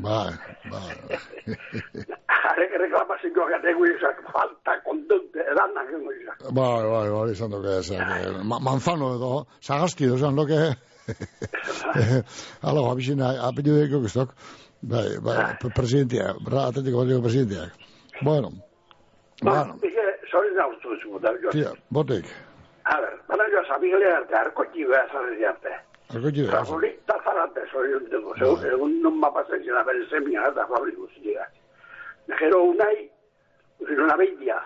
Bai, bai. Arek reklamazioa gategu izak, falta kontente, edanak gengo izak. Bai, bai, bai, izan doke, esan, ma, manzano edo, sagasti edo, esan doke, alo, abizina, apellido de kokostok, bai, bai, pre- presidentia, bra, atletiko batiko presidentia. Bueno, bueno, Dije, soy de autosmo, da yo. tira, botek, A ver, yo sabía que arte, arko txiba esan arte. Rafolita zarate soy un demo, egun non mapa zaitzen abere semia eta fabri guztiak. Gero unai, zin una beitia,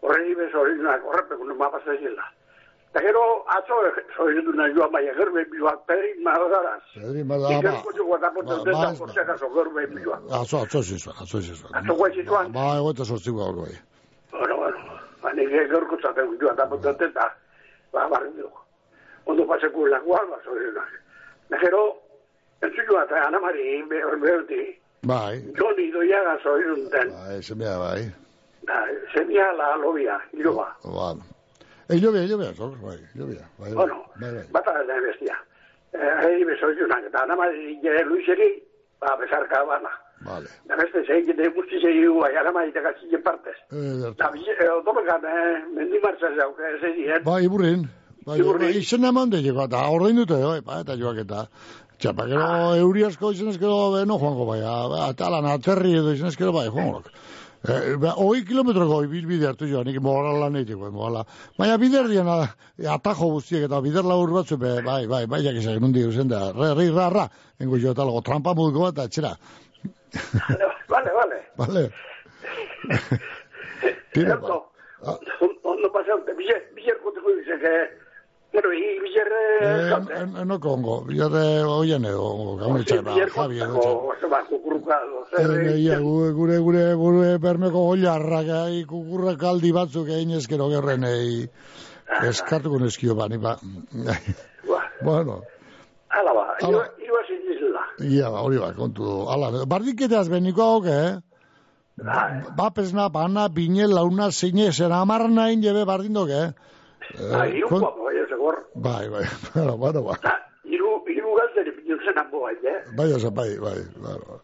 horrei bez hori una korrepeko non mapa zaitzela. Eta gero atzo, soy una joan baina gerbe biloak pedri margaraz. Pedri margaraz, Iker ba, kotxo guatapoten ba, denta, ba, por si acaso gerbe biloak. atzo, atzo zizua, atzo zizua. Atzo guaitxituan? Ba, egoeta sortziko gaur bai. Bueno, bueno, ba, nire gerko zaten joan tapoten denta, ba, barri dugu. Ondo paseko laguan, ba, soy una. Gero, entzun joan, eta Ana Mari, berti, Bai, Joni doiaga un ten. bai, semea bai. Da, semia la lobia, iloba. Ba, Ei, llovea, llovea, zok, bai, llovea. Bai, bai, Bueno, bai, bai. bata da bestia. Eh, soy una, eta Ana Mari, jere luizeri, ba, besarka bana. Vale. Da beste, zein de guzti zei gu, Ana Mari, eta gatzien partez. Eh, Da, eh, otomekan, eh, mendi martza zau, que ze dien. Bai, iburrin. Bai, Iburrin. bai, izen eman de llego, eta ordein dute, bai, bai, eta joak eta. Txapa, gero, Ah. euri asko izen eskero, beno joango bai, atalan, aterri edo izen eskero bai, joango. Eh, ba, hoi kilometroko ibilbide hartu joan, nik mogala lan eitiko, mogala. Baina bider dian, atajo guztiek eta bider labur batzu, be, bai, bai, bai, jakizak, nundi uzen da, re, re, ra, ra, engo jo, talago, trampa muduko bat, eta etxera, Vale, vale. vale. Tira, ba. Ondo pasaute, bizer, bizer koteko dice que, bueno, i bizer, Eh, kaute. en- enoko ongo, bilarre oien edo, gaun ba, Bizer Javi edo ba, Eh, zer, ia, gure, gure, gure, bermeko goiarrak, kukurrak aldi batzuk egin ezkero gerren, eskartuko neskio bani, ba. bueno, ba, Ala. iba, iba sin isla. Ia, ba, hori ba, kontu, ala, bardiketeaz beniko hauke, eh? Ba, pesna, bana, bine, launa, zeine, zer amarna jebe bardindoke, eh? Ah, iru kon- guapo, bai, segor. Bai, bai, bueno, bueno, ba. Iru, iru galderi pinun zen ambo, bai, eh? Bai, oza, bai, bai, bai, bai.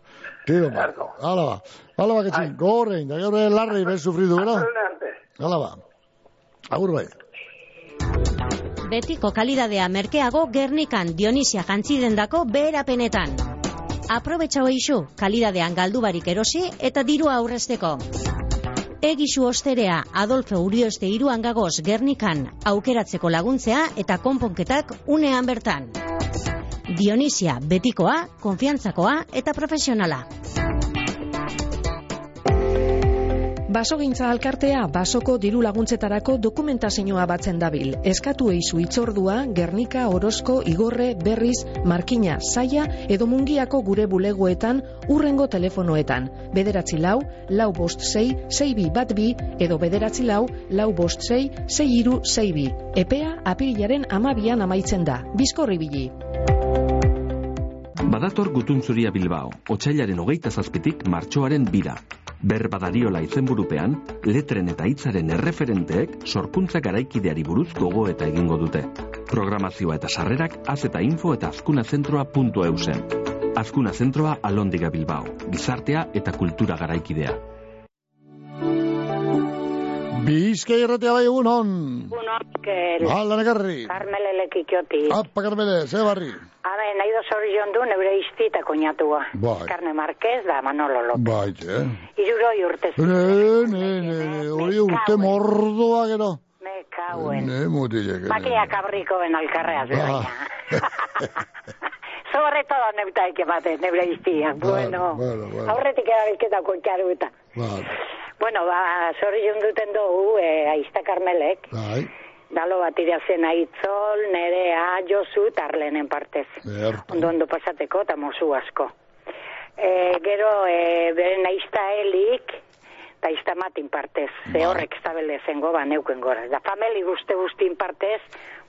Tiro, ba. Hala ba. Hala ba, ketxin, gorrein, da gaur larri ben sufridu, gara? Hala ba. Agur bai. Betiko kalidadea merkeago Gernikan Dionisia jantzidendako beherapenetan. Aprobetxau eixu, kalidadean galdu barik erosi eta dirua aurrezteko. Egisu osterea Adolfo Urioste iruan gagoz Gernikan aukeratzeko laguntzea eta konponketak unean bertan. Dionisia betikoa, konfiantzakoa eta profesionala. Basogintza alkartea basoko diru laguntzetarako dokumentazioa batzen dabil. Eskatu eizu itzordua, Gernika, Orozko, Igorre, Berriz, Markina, Saia edo Mungiako gure bulegoetan urrengo telefonoetan. Bederatzi lau, lau bost sei, sei bi bat bi edo bederatzi lau, lau bost sei, sei iru sei bi. Epea apirilaren amabian amaitzen da. Bizkorri bili. Badator gutuntzuria Bilbao, otxailaren hogeita zazpitik martxoaren bira. Berbadariola izenburupean, letren eta hitzaren erreferenteek sorkuntza garaikideari buruz gogo eta egingo dute. Programazioa eta sarrerak az eta info eta. Azkuna Zentroa Alondiga Bilbao, gizartea eta kultura garaikidea. Bizka irratea bai egun hon. Uno, Mikel. Alda negarri. Carmele lekikoti. Apa, Carmele, ze barri. Habe, nahi da zorion du neure izti eta koñatua. Bai. Carne Marquez da Manolo López. Bai, txe. Iruroi urte Ne, ne, ne, ne, hori urte mordoa gero. Me cauen. Ne, mutilek. Makia kabriko ben alkarreaz, Ba. baina. Sobre todo neutaik emate, neure iztiak. Bueno, bueno, bueno. aurretik erabilketa kontxaru eta. Bai, Bueno, ba, zorion duten dugu, eh, aizta Carmelek, bai. Dalo bat irazen aitzol, nerea, josu, eta arlenen partez. Berto. Ondo ondo pasateko, eta mozu asko. E, gero, e, beren aizta helik, eta aizta matin partez. Ze horrek zabele zengo, ba, neuken gora. Da fameli guzti guztin partez,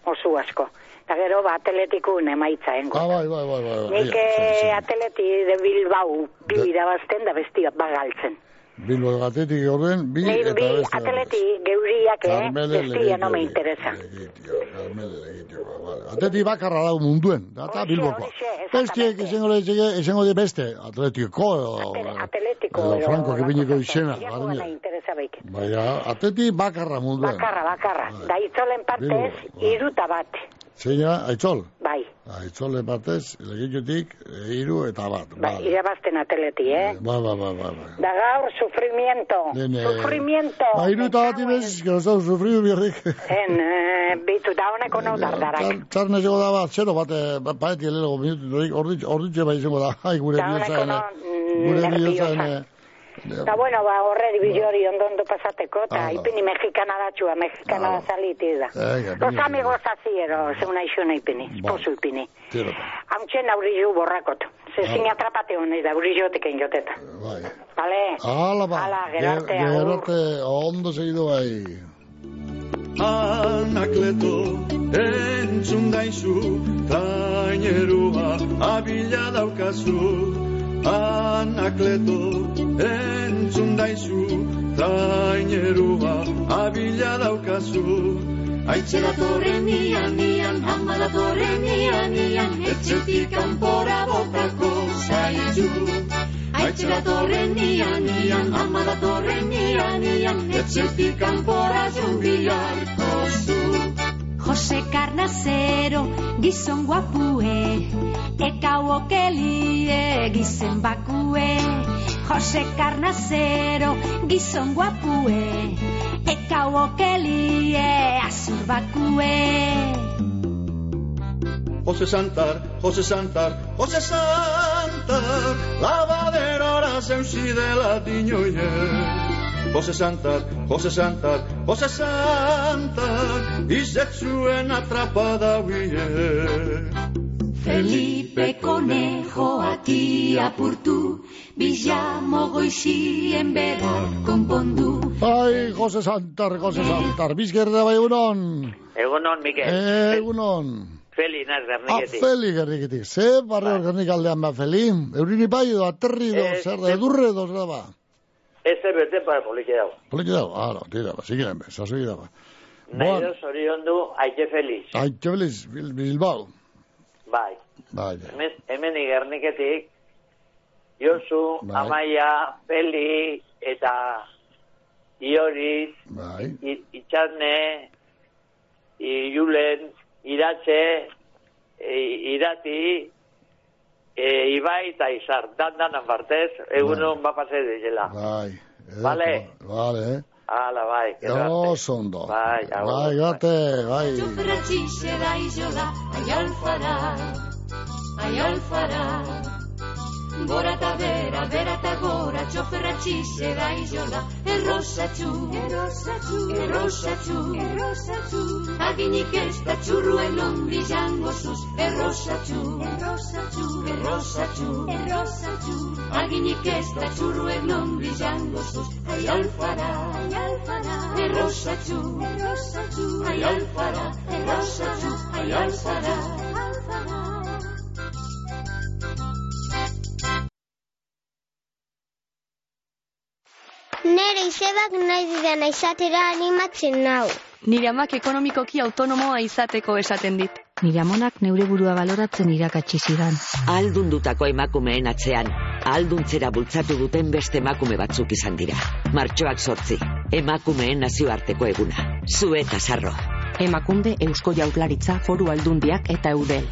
mozu asko. Eta gero, ba, atletikun emaitza engo. Ah, bai, bai, bai, bai. Nik eh, atleti de Bilbao, bi irabazten da besti bagaltzen. Bilbo gatetik orden, bi Ni eta bi beste. atleti geuriak, eh, Carmele bestia no me Legitio, interesa. Atleti bakarra dau munduen, da eta Bilboko. Bestiek izango lehetxeke, izango di beste, atletiko, Atletiko, edo Franco kipiniko izena. Buena interesa baik. Baina, atleti bakarra munduen. Bakarra, bakarra. Da itzolen partez, iruta bat. Zeina, aitzol. Bai, Aitzole batez, legitiotik, hiru eta bat. bai, Vale. irabazten atleti, eh? Ba, ba, ba, ba, ba. Da gaur, sufrimiento. Eh, Sufrimiento. Ba, hiru eta bat ibez, ez dau sufridu birrik. En, eh, bitu, da honeko nau dardarak. Txarne zego da bat, zero bat, eh, ba- paeti elego minuturik, orditxe, bai izango da, ai, gure bihotza, gure bihotza, Da bueno, ba, horre dibizori ondo ondo pasateko, eta Ah, ipini mexikana datxua, mexikana da saliti da. Los bine, amigos aziero, zeuna isuna ipini, pozu ipini. Tira, Hauntxen aurrizu borrakot. Ze Ah. atrapate honez da, aurrizotek joteta. bai. Vale? Hala ba, Hala, gerarte, Ge- agur. gerarte, ondo segidu bai. Anakleto entzun daizu Trainerua abila daukazu Anakleto entzun daizu Trainerua abila daukazu. Aitzera torren nian, nian, amala torren nian, nian Etxetik kanpora botako zaizu Aitzera torren nian, nian, amala torren nian, nian Etxetik kanpora zumbiarko zu Jose Carnacero, gizon guapue, eka okelie, gizen bakue. Jose Carnacero, gizon guapue, eka okelie, azur bakue. Jose Santar, Jose Santar, Jose Santar, lavaderora zeusidela dinoie. Jose Santar, Jose Santar, Jose Santar, izetzuen atrapada huie. Felipe Conejo ati apurtu, Bizamo goizien bera konpondu. Ai, Jose Santar, Jose Santar, bizkerde bai egunon. Egunon, Mikel. Egunon. Feli, naz, Ah, garniketik. feli gerriketik. Ze barri organik aldean ba, feli? Eurini bai edo, aterri edo, Eh, zer da, edurre edo, zer da ba. Eze bete para polike dago. Poliki dago, ara, tira, ba, zikiren be, sasoi da ba. Nahi do zorion du, aite feliz. Ai, txabeliz, Bil- Bilbao. Bai. Bai, Hemen, hemen igerniketik, Josu, Bai. Amaia, Feli, eta Ioriz, bai. Itxarne, I- Julen, Iratxe, Irati, eh, Ibai Taisar, Dandan Martés, e eu non va pasar de xela. Vai. Vale. Vale, eh. Ala, bai. Eros ondo. Bai, bai, gate, bai. Txupretxe da izola, aial farà, aial farà. Gora eta bera, bera eta gora, txoferratxixe da izola, errosatxu, errosatxu, errosatxu, errosatxu. Aginik ez da txurruen ondi jango zuz, errosatxu, errosatxu, errosatxu, errosatxu. Aginik ez da txurruen ondi jango zuz, ai alfara, ai alfara. Errosatxu, errosatxu, ai alfara, errosatxu, ai alfara. Nere izebak nahi didana izatera animatzen nau. Nire amak ekonomikoki autonomoa izateko esaten dit. Nire amonak neure burua baloratzen irakatsi zidan. Ahaldundutako emakumeen atzean, ahalduntzera bultzatu duten beste emakume batzuk izan dira. Martxoak sortzi, emakumeen nazioarteko eguna. Zu eta sarro. Emakunde Eusko Jaurlaritza Foru Aldundiak eta Eudel.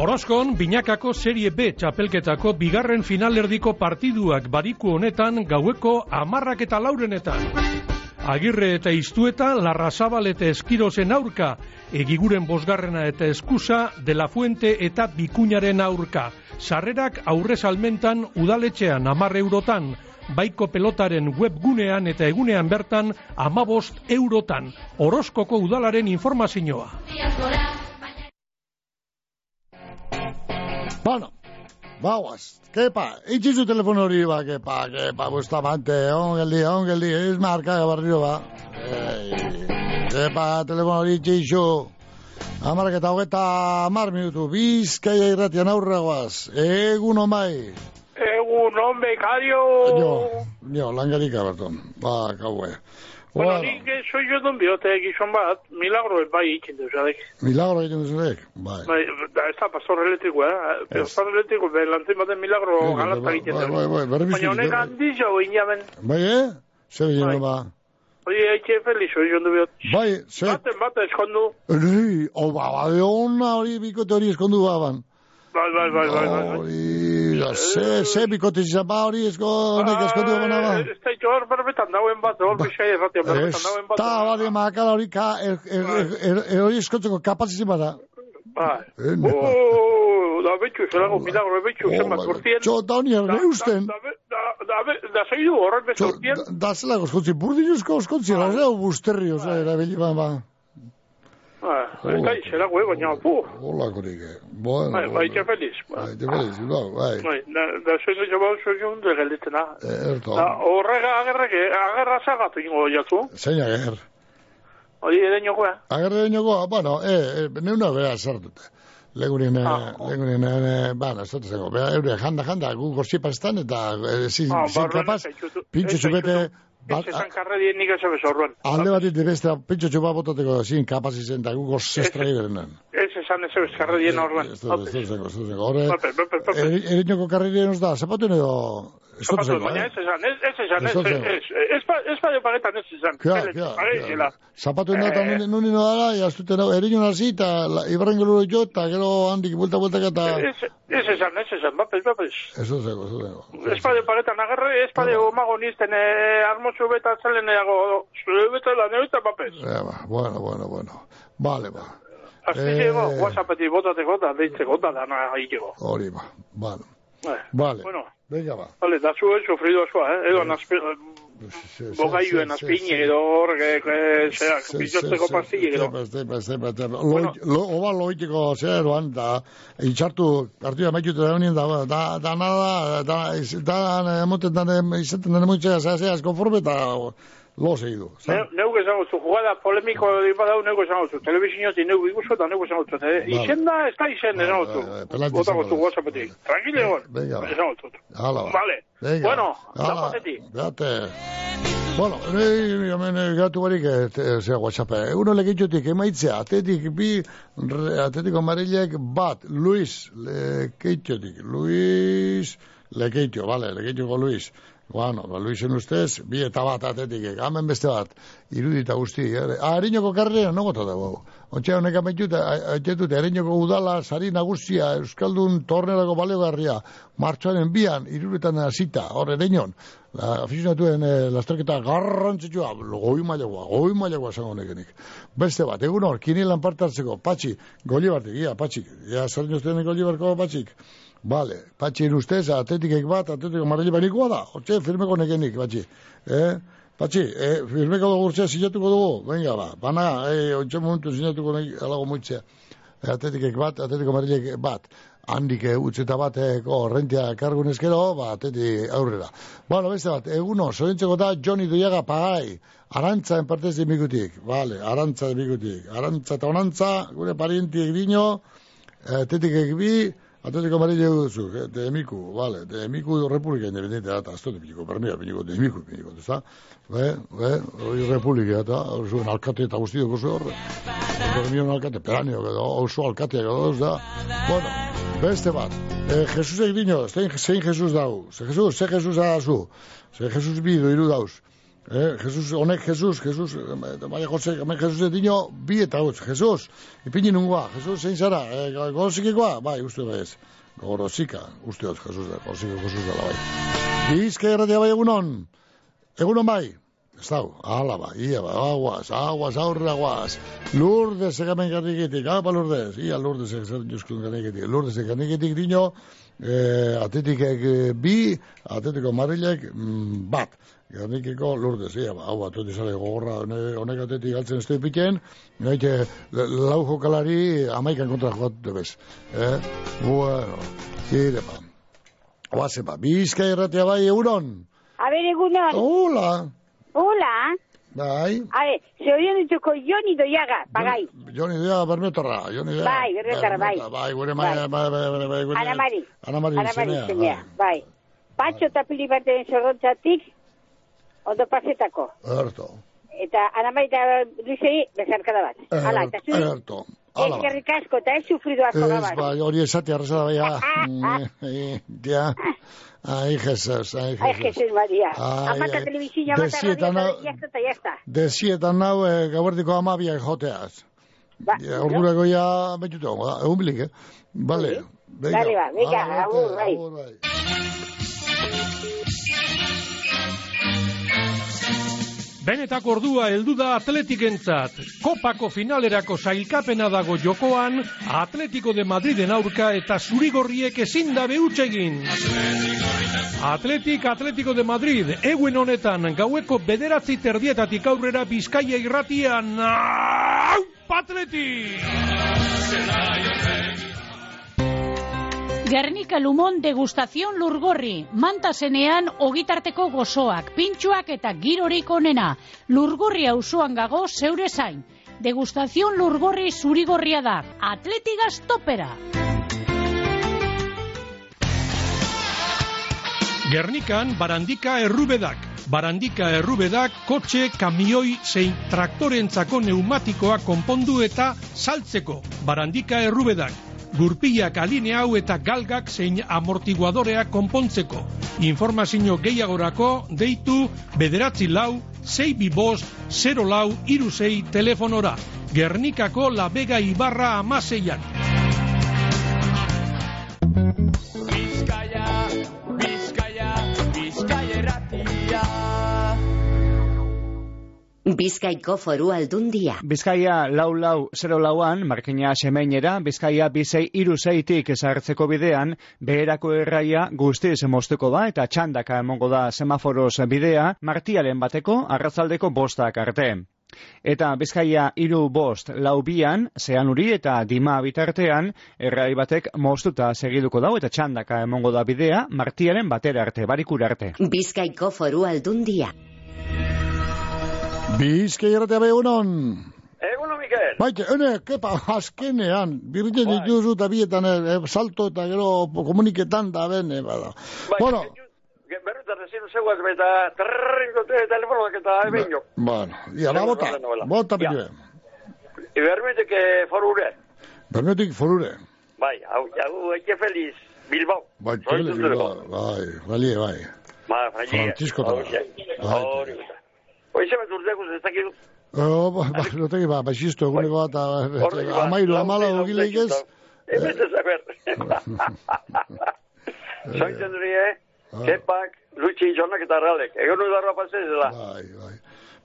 Orozkon, binakako serie B txapelketako bigarren finalerdiko partiduak badiku honetan gaueko amarrak eta laurenetan. Agirre eta iztueta, Larrazabal eta Eskirozen aurka, egiguren bosgarrena eta eskusa, De La Fuente eta Bikuñaren aurka. Sarrerak aurre salmentan udaletxean amarre eurotan, baiko pelotaren webgunean eta egunean bertan amabost eurotan. Oroskoko udalaren informazioa. Bueno, Bauaz, kepa, itxizu telefono hori ba, kepa, kepa, bustamante, ongeldi, ongeldi, ez marka barrio ba. Ei, kepa, telefono hori itxizu. Amarrak eta hogeta amar minutu, bizkaia irratian aurregoaz, egun omai. Egun on bekario. Jo, jo, langarika berton, ba, kaue. Bueno, nik soy yo don biote gizon bat, milagro bai ikin duzadek. Milagro egiten duzadek, bai. Bai, da, ez da pastor elektriko, eh? Pastor elektriko, be, lantzen baten milagro Bai, galata bai, egiten bai, bai, bai, berbizik, Baina honek bai. handi jau inaben. Bai, eh? Zer egin, ba. Oye, haitxe feliz, yo don biot. Bai, zer... Baten bate eskondu. Nei, o ba, ba, de ona hori bikote hori eskondu baban. Bai, bai, bai, bai, bai. Hori, da, ze, ze bikote izan ba hori esko, honek eskondu baban ba. Ez da itxo hor berbetan dauen bat, hor bisai erratia berbetan Ez, dauen bat. ta, bade, makala hori, er, er, er, er, er, hori eskontzeko kapazizin bada. Bai. Eh, ba. Oh, da betxu, zelago milagro, betxu, zenbat urtien. Txo, da honi erneusten. Da, da, da, da, da zeidu horren bezu urtien. Da zelako eskontzi, burdinuzko eskontzi, da zelago busterri, oza, erabili ba, ba. Ah, ez da zelago, eh, baina, pu. Holakorik, eh. Bueno, Bai, bai, itxe feliz. Bai, te feliz, no, bai. Bai, da, zeidu jo bau zoi jundu geldetena. Erto. Da, horrega agerreke, agerra zagatu ingo jatzu. Zein ager. Hori ere niokoa. Agerre niokoa, bueno, eh, eh, neuna bera sartute. Legunin, Ah. eh, legunin, eh, bueno, dut zego, bera, eure, janda, janda, gu gortzipa eta, eh, zin, Ah, zin kapaz, pintxo Ez txupete, Ez esan karredien nik ez abez horren. alde batit de beste, pintxo txupa bototeko, zin kapaz izen, eta gu gorzestra iberen. Ez esan ez abez karredien horren. Ez dut, ez dut zego, ez dut zego. Horre, Pape, pape, pape. erinoko karrerien os da, zapatuen edo, ez dut Zapatu, zego, baina eh? ez esan, ez ez esan, Ez ez dut ez zego. ez ez pa- ez paio pagetan ez esan. Klar, Ele, klar, pageizela. Zapatuen da, eta Eh. nuni- nuni no dara, jaztuten, erinon hasi, eta la- ibarren gero jo, eta gero handik, buelta, buelta, eta... Ez ez esan, ez esan, bapes, bapes. Ez dut zego, ez dut zego. Ez paio pagetan agerre, ez paio omago nizten eh, armozu beta zelen eago, zure beta la nebeta bapes. Eh, ba, bueno, bueno, bueno. Vale, ba. Azti Eh. llego, whatsappetik botateko eta deitzeko da dana egiteko. Hori, ba. Vale. Eh, Vale. Bueno, Venga, ba. Vale, da zu ez sufrido askoa, eh? Edo nazpe... Bogailuen sí. edo hor, eh, zera, bizosteko pastille edo. Beste, beste, beste. Oba loiteko zeroan, da, itxartu, partida maitute da honien, da, da, da, nada, da, iz- da, emoten da, izaten da, emoitzea, zera, zera, konforme, eta lo segidu. Ne- Neuk esango zu, jugada polemiko badau neuk esango zu, telebizinotik neuk ikustu eta neuk esango zu. Eh, Izen da, ez da izen esango zu. pelante Botako izango zu da. whatsappetik. Tranquile egon, Venga, esango zu. Hala, ba. Vale. Venga. Bueno, da pasetik. Beate. Bueno, nei, hemen gatu barik, eh, zera, WhatsApp, eguno legitxotik, emaitzea, atetik bi, re, atetiko marilek bat, Luis, lekeitxotik, Luis, lekeitxo, vale, lekeitxoko Luis. Bueno, ba, Luisen ustez, bi eta bat atetik, hemen beste bat, irudita guzti. ere. Ah, erinoko karrera, no gota dago. Ontxe honek amaitut, aitzetut, erinoko udala, sari nagusia, Euskaldun tornerako baleogarria, martxoaren bian, iruretan hasita, hor erinon, la, aficionatuen eh, lasterketa garrantzitsua, goi mailagoa, goi mailagoa esango nekenik. Beste bat, egun hor, kinilan parte hartzeko, patxi, goli bat, ia, patxi, ia, zer niosten goli barko patxik. Vale, patxi ustez, atletikek bat, atletiko marreli banikoa da, hortxe, firmeko nekenik, patxi. Eh? Patxi, eh, firmeko dugu urtzea sinatuko dugu, venga ba, bana, eh, ontxe momentu sinatuko nahi, alago moitzea. Eh, atletikek bat, atletiko marrelek bat, handik eh, utzeta bateko rentia kargun eskero, ba, atleti aurrera. Bueno, beste bat, eguno, sorentzeko da Johnny Doiaga pagai, arantza en partez de mikutik, vale, arantza de mikutik, arantza eta onantza, gure parientiek dino, atletikek bi, Atletiko Marile duzu, eh, de Miku, vale, de Miku República Independiente data, esto de Miku, permea, Miku, de Miku, Miku, ezta? Be, be, hori República eta, zuen alkate eta guzti dugu zu horre. Permion alkate, peraneo, edo, oso alkate, edo, ez da. Bueno, beste bat, eh, Jesusek dino, zein, zein Jesus dau, ze Jesus, ze Jesus zu, ze Jesus bi doiru dauz. Eh, Jesus, honek Jesus, Jesus, eh, Maria Jose, hemen Jesus dino, bi eta hutz, Jesus, ipini nungoa, Jesus, zein zara, eh, gorozikikoa, bai, uste bez, gorozika, uste hotz, Jesus da, goroziko Jesus dela, bai. Bizka erratia bai egunon, egunon bai, Ez dago, ala ba, ia ba, aguaz, aguaz, aurra aguaz. Lourdes egamen garriketik, apa Lourdes, ia Lourdes egamen garriketik. Lourdes egamen garriketik dino, eh, atletikek eh, bi, atletiko marrilek mm, bat. Garrikeko Lourdes, ia ba, hau bat, sale gogorra, hone- honek atletik galtzen ez dupiken, gaite, lau jokalari amaikan kontra joat debez. Eh? Bueno, zire ba. Oazen ba, bizka erratea bai euron. A ver, egunon. Hola. Hola. Bai. A ver, zorion dituko Joni Doiaga, pagai. Joni Dea Bermeotarra, Joni Dea. Bai, Bermeotarra, bai. Bai, gure mai, bai, bai, bai, bai, gure. Ana Mari. Ana Mari Ana bai. Patxo eta pili baten zorrontzatik, ondo pasetako. Erto. Eta Ana Mari eta Luisei, bezarkada bat. Hala, eta zuri, Erto. Hala. ba. eskerrik asko, eta ez sufrido asko Ez, bai, hori esate arreza da, bai, ah. Eh, Ja. Ai, Jesus, ai, Ai, Jesus. Jesus Maria. Ai, Amata ai. televizioa, amata radio, eta ya está. Desietan nau, eh, gauerdiko amabiak joteaz. Ba, Ja, Ordurako ja da, egun bilik, eh? Bale. venga. Dale, ba, venga, agur, bai. agur, bai. Benetako ordua heldu da atletikentzat. Kopako finalerako sailkapena dago jokoan, Atletico de Madriden aurka eta zurigorriek ezin da egin. Atletik Atletico de Madrid, eguen honetan gaueko bederatzi terdietatik aurrera Bizkaia irratian. Au, Atletik! Gernika Lumon degustazion lurgorri, mantasenean ogitarteko gozoak, pintxuak eta girorik onena. Lurgorri auzoan gago zeure zain. Degustazion lurgorri zurigorria da, atletigaz topera. Gernikan barandika errubedak. Barandika errubedak kotxe, kamioi zein traktorentzako neumatikoak konpondu eta saltzeko. Barandika errubedak. Gurpilak aline hau eta galgak zein amortiguadoreak konpontzeko. Informazio gehiagorako deitu bederatzi lau, zei bi bost, zero lau, iru zei telefonora. Gernikako labega ibarra amaseian. Bizkaiko foru aldundia. Bizkaia lau lau 0 lauan, markina semeinera, Bizkaia bizei iru zeitik ezartzeko bidean, beherako erraia guztiz moztuko da eta txandaka emongo da semaforoz bidea, martialen bateko, arratzaldeko bostak arte. Eta Bizkaia iru bost lau zean uri eta dima bitartean, errai batek moztuta segiduko dau eta txandaka emongo da bidea, martialen batera arte, barikura arte. Bizkaiko foru aldundia. Bizkai erratea bai egunon. Egunon, Mikel. Baite, ene, kepa, azkenean, birritzen dituzu eta bietan, eh, salto eta gero komuniketan da ben, eh, bada. Bueno, Berruta rezinu zeuaz, eta trrrrinko telefonoak eta eben jo. bueno, ia, ba, bota, bota pilue. Ibermetek eh, forure. Bermeotik forure. Bai, hau, hau, eke feliz, Bilbao. Bai, Bilbao, bai, bai. Francisco. Francisco Tara. Hori, gusta. Hoi zemet urtekuz ez dakit. Oh, ba, ba, no tegi, ba, baxisto, eguneko bat, ba, amairu, amala, ogileik ez. Hemen ez saber. Soitzen duri, eh? Kepak, Lutxi, Jonak eta Arralek. Egon udarra pasez dela. Bai, bai.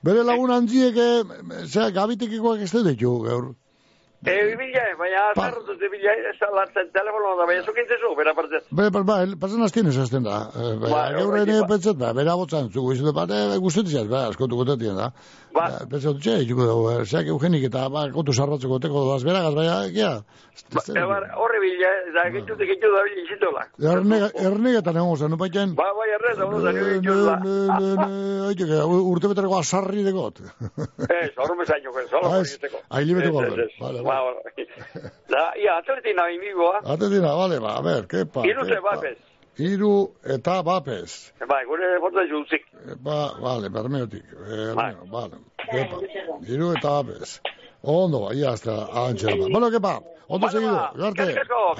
Bere lagun handiek, eh, zera, gabitekikoak ez dut ditu, gaur. E, bila, baina azarrotu ze bila, ez alatzen telefono da, baina zukintzezu, bera partez. Be, ba, ba, pasan aztien ez azten da. Eh, ba, Ba, ba. ba, bera botzan, zugu izu, ba, eh, gustetzen, ba, askotu gutetien da. Ba. Pentsatu, txe, ikuko dugu, eh, zeak eugenik eta, ba, kontu sarratzeko teko doaz beragaz, baina, kia. Horre bila, eta gitute gitu da bila izitola. Ernegetan egon zen, nupaiten. Ba, bai, errez, hau da, itxuz da. aiteke, urte beterako asarri dekot. Ez, horre mezaino, ez, solo Ah, por ez, egiteko. ailibeteko Ez, ez, alde. ez. Vale, Ba, ba. Da, ia, atletina amigoa, Atetina, bale, ba, a ber, kepa. irute kepa. bapez. Hiru eta bapez. Bai, gure foto juzik. Ba, vale, bermeotik. Eh, bueno, vale. Kepa. Hiru eta bapez. Ondo, ba, ia hasta antxera. ba. Bueno, kepa. Ondo ba, Garte.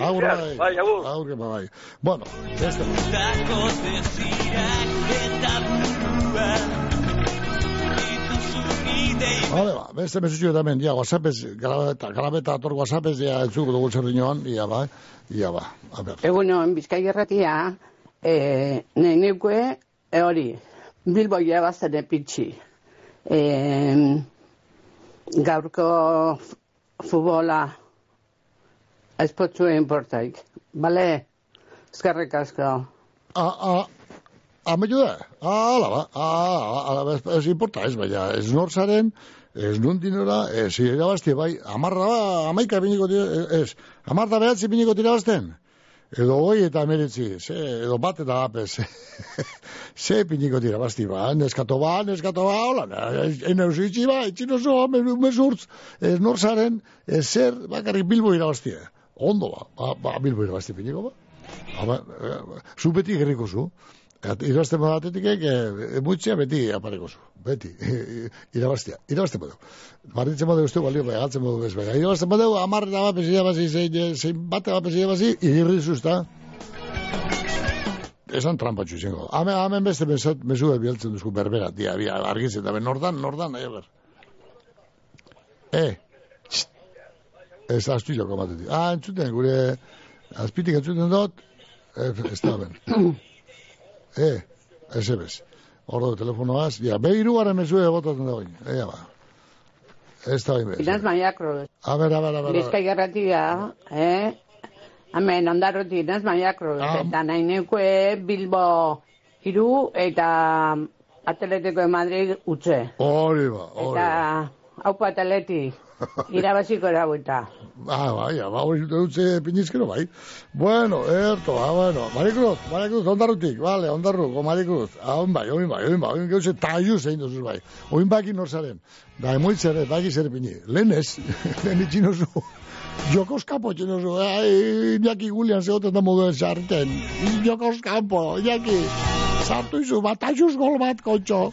Agur, bai. Bai, agur. Agur, kepa, bai. Bueno, beste. Dakoz desirak eta burua Vale, ba, beste mesutxu eta hemen, dia, whatsappez, garabeta, garabeta ator whatsappez, dia, entzuko dugu zer dinoan, ia, ba, ia, ba, a ber. Egunon, Bizkai erratia, e, ne neukue, e hori, Bilbo irabazten epitxi. eh, gaurko futbola ez potzu importaik. Bale? Eskerrik asko. A, a, Amaitu da? Ala ba, ala, ala, ez, importa ez, baina ez norzaren, ez nundinora, ez irabazti, bai, amarra ba, amaika biniko tira, ez, amarra behatzi biniko tirabazten, edo hoi eta emeritzi, ze, edo bat eta apes, ze piniko tirabazti, ba, neskato ba, neskato ba, hola, ene usitzi ba, itxino zo, mesurtz, ez norzaren, ez zer, bakarrik bilbo irabazti, ondo ba, ba, ba bilbo irabazti piniko ba, Ama, eh, zu beti gerriko zu. Et, irazten batetik e, muitzea beti apareko zu. Beti. Irabaztia. Irabazten badu. Marritzen badu uste balio, bai, galtzen badu bezbega. Irabazten badu, amarra da bapes irabazi, zein, zein bate bapes irabazi, irri zuzta. Esan trampatxu izango. Hemen, hemen beste mesat, mesu bialtzen duzku berbera, dia, dia, argitzen, da, nordan, nordan, nahi ber. Eh, txt. ez astu joko matetik. Ah, entzuten, gure, azpitik entzuten dut, eh, ez da ben. Eh, ez ebez. Ordo telefonoaz, ja, behiru gara mesu egotatzen da bain. Ea ba. Ez da bain bez. Inaz maiakro. A ber, a ber, a ber. Bizkai garratia, eh? Hemen ondarroti inaz maiakro. Ah. Eta nahi neukue Bilbo hiru eta Atletiko de Madrid utze. Hori ba, hori Eta ba. haupo atleti. Irabaziko erabueta. Ah, bai, ba, hori dutze pinizkero, bai. Bueno, erto, ah, bueno. Marikruz, Marikruz, ondarrutik, vale, ondarruko, Marikruz. Ah, oin bai, oin bai, oin bai, oin geuse taiu zein duzuz bai. Oin baki norzaren. Da, emoitzere, baki zer pini. Lehen ez, lehen itxinozu. Jokos kapo txinozu, ai, Iñaki Gulian zegoten da moduen sartzen. Jokos kapo, Iñaki. Sartu izu, bat, taixuz gol bat, kontxo.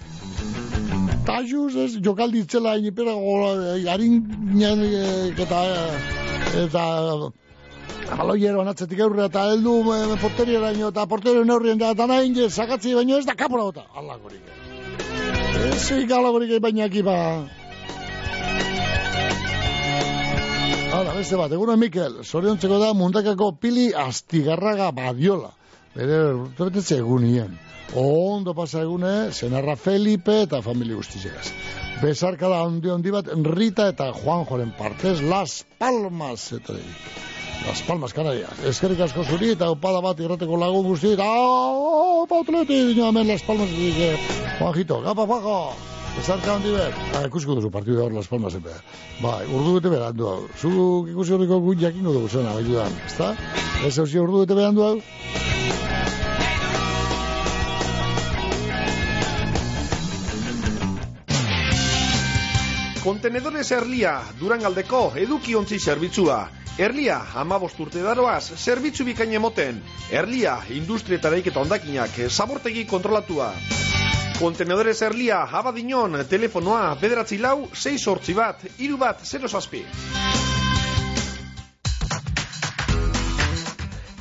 Taixuz, ez, jokaldi itzela, inipera, harin, eta, eta, Aloiero anatzetik aurrera eta heldu e, porteriera eta porterioen aurrien da, eta nahi inge, baino ez da kapora bota. Alakorik. Ez ikalakorik baina ba. Hala, beste bat, eguno Mikel, zoriontzeko da mundakako pili astigarraga badiola. Bere, urtebetetze egunien. Ondo pasa egune, senarra Felipe eta familia guztizegaz. Besarka da handi handi bat, Rita eta Juanjoren partez, Las Palmas, eta Las Palmas, Canarias. Eskerrik asko zuri eta opada bat irrateko lagun guzti. Eta, oh, pautleti, dino hemen Las Palmas, dice, Juanjito, gapa, pajo. Besarka handi bet. Ba, ikusko duzu partidu hor Las Palmas epe. Ba, urdu bete berandu hau. Zu ikusi horriko gut jakingo dugu zena, bai dudan, ezta? Ez hausia urdu bete berandu hau? Kontenedores Erlia, Durangaldeko edukiontzi zerbitzua. Erlia, amabost urte daroaz, zerbitzu bikain emoten. Erlia, industrietareik eta ondakinak, zabortegi kontrolatua. Kontenedores Erlia, abadinon, telefonoa, bederatzi lau, 6 sortzi bat, iru bat, 0 zazpi.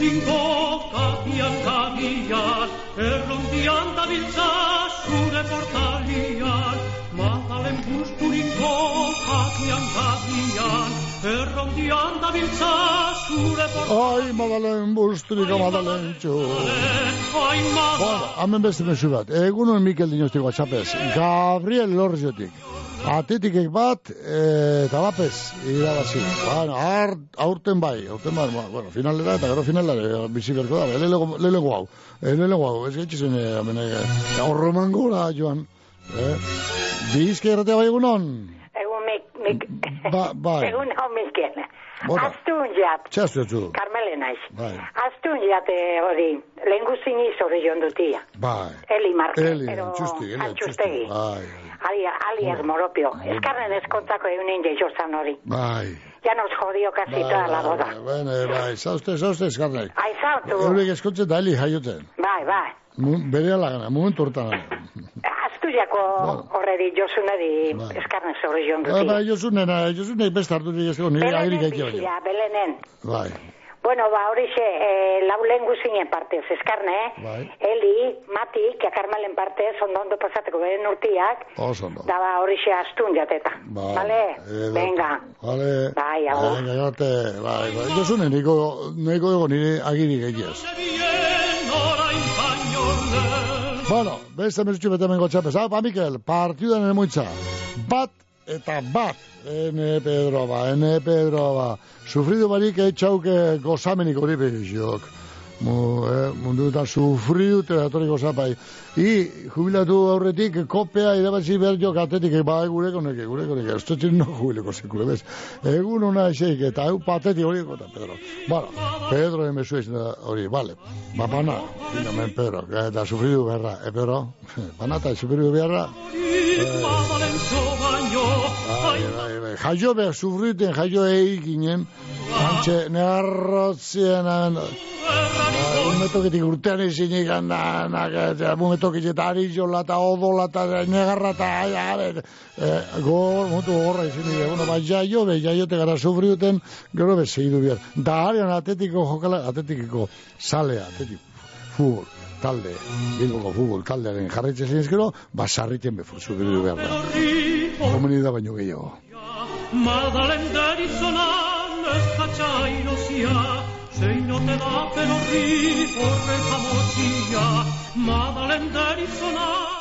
Gusturinko kakian kagian, errondian dabiltza zure portalian. Magalen gusturinko kakian kagian, errondian dabiltza zure portalian. Ai, Madalen busturiko Madalen txu. Ai, Bueno, hamen beste mesu bat. Egunon Mikel Dinostiko atxapez. Gabriel Lorziotik. Atetikek bat, e, eta bapez, irabazi. Bueno, ar, aurten bai, aurten bai, ma- bueno, finalera eta gero finalera bizi berko da, lelego, lelego hau, e, lelego hau, ez gaitxe zen, e, amene, aurro mangora, joan, eh? Bizke erratea bai egunon? Egun mik, mik... Ba, bai. Egun hau Mikel. Bota. Aztun jat. Txastu etzu. Carmele naiz. Bai, Aztun jate hori, lehen guztini zore joan dutia. bai. Eli Marque, Eli, pero antxusti, eli, antxustegi. Bai, Ali, ali ez moropio. Eskarren eskontzako eunin jeiozan hori. bai. Ya nos jodió casi toda la boda. Bene, bai, zauzte, zauzte, eskarnek. Aizautu. Eurek eskontzen da heli jaiotzen. Bai, bai. Bere alagana, momentu hortan. Aztu Tertuliako horredi, josunedi, eskarne sobre joan Ba, ba, duti. Josune, Josune, beste hartu nik ez dugu, nire agirik egin Belenen. Bai, Bueno, ba, horixe, eh, lau lehen guzinen partez, eskarne, bai, Eli, Mati, Karmelen partez, ondo ondo pasateko beren urtiak, oso ondo. da ba, horixe astun jateta. Bai, Vale? edo- Venga. Vale. Bai, agur. Venga, gate, bai, bai. Josune, niko, niko dugu nire agirik egiaz. Bueno, beste mesutxu bete mengo txapez. Apa, Mikel, partiduan ere muitza. Bat eta bat. Ene Pedro ba, ene Pedro ba. Sufridu barik eitxauke gozamenik hori behizok. Mu, eh, mundu eta sufridu eta datorri gozapai. I, jubilatu aurretik, kopea irabazi behar jok atetik, ba, gureko neke, gureko neke, ez dut no jubileko sekule, bez. Egun ona eseik, eta hau patetik hori eta Pedro. Bueno, Pedro emesu ez da hori, vale. Ba, bana, dinamen Pedro, eta sufridu beharra, e, Pedro? Banata, sufridu beharra? Bai. Jaio behar, sufriten jaio eginen, antxe, negarrotzien, umetoketik urtean ezin ikan, umetoketik eta ari jola eta odola eta negarra eta, ai, ai, eh, gor, mutu gorra ezin ikan, bueno, ba, jaio be, jaiote gara sufriuten, gero be, segidu behar. Da, arian, atetiko jokala, atetikiko salea, atetik, futbol, talde, bilboko futbol taldearen jarraitzen zinez gero, ba, sarriten befu, sufridu behar da. Komeni da baino gehiago. Madalen derizonan ez katxairozia, zein ote da pelorri horren jamozia. Madalen derizonan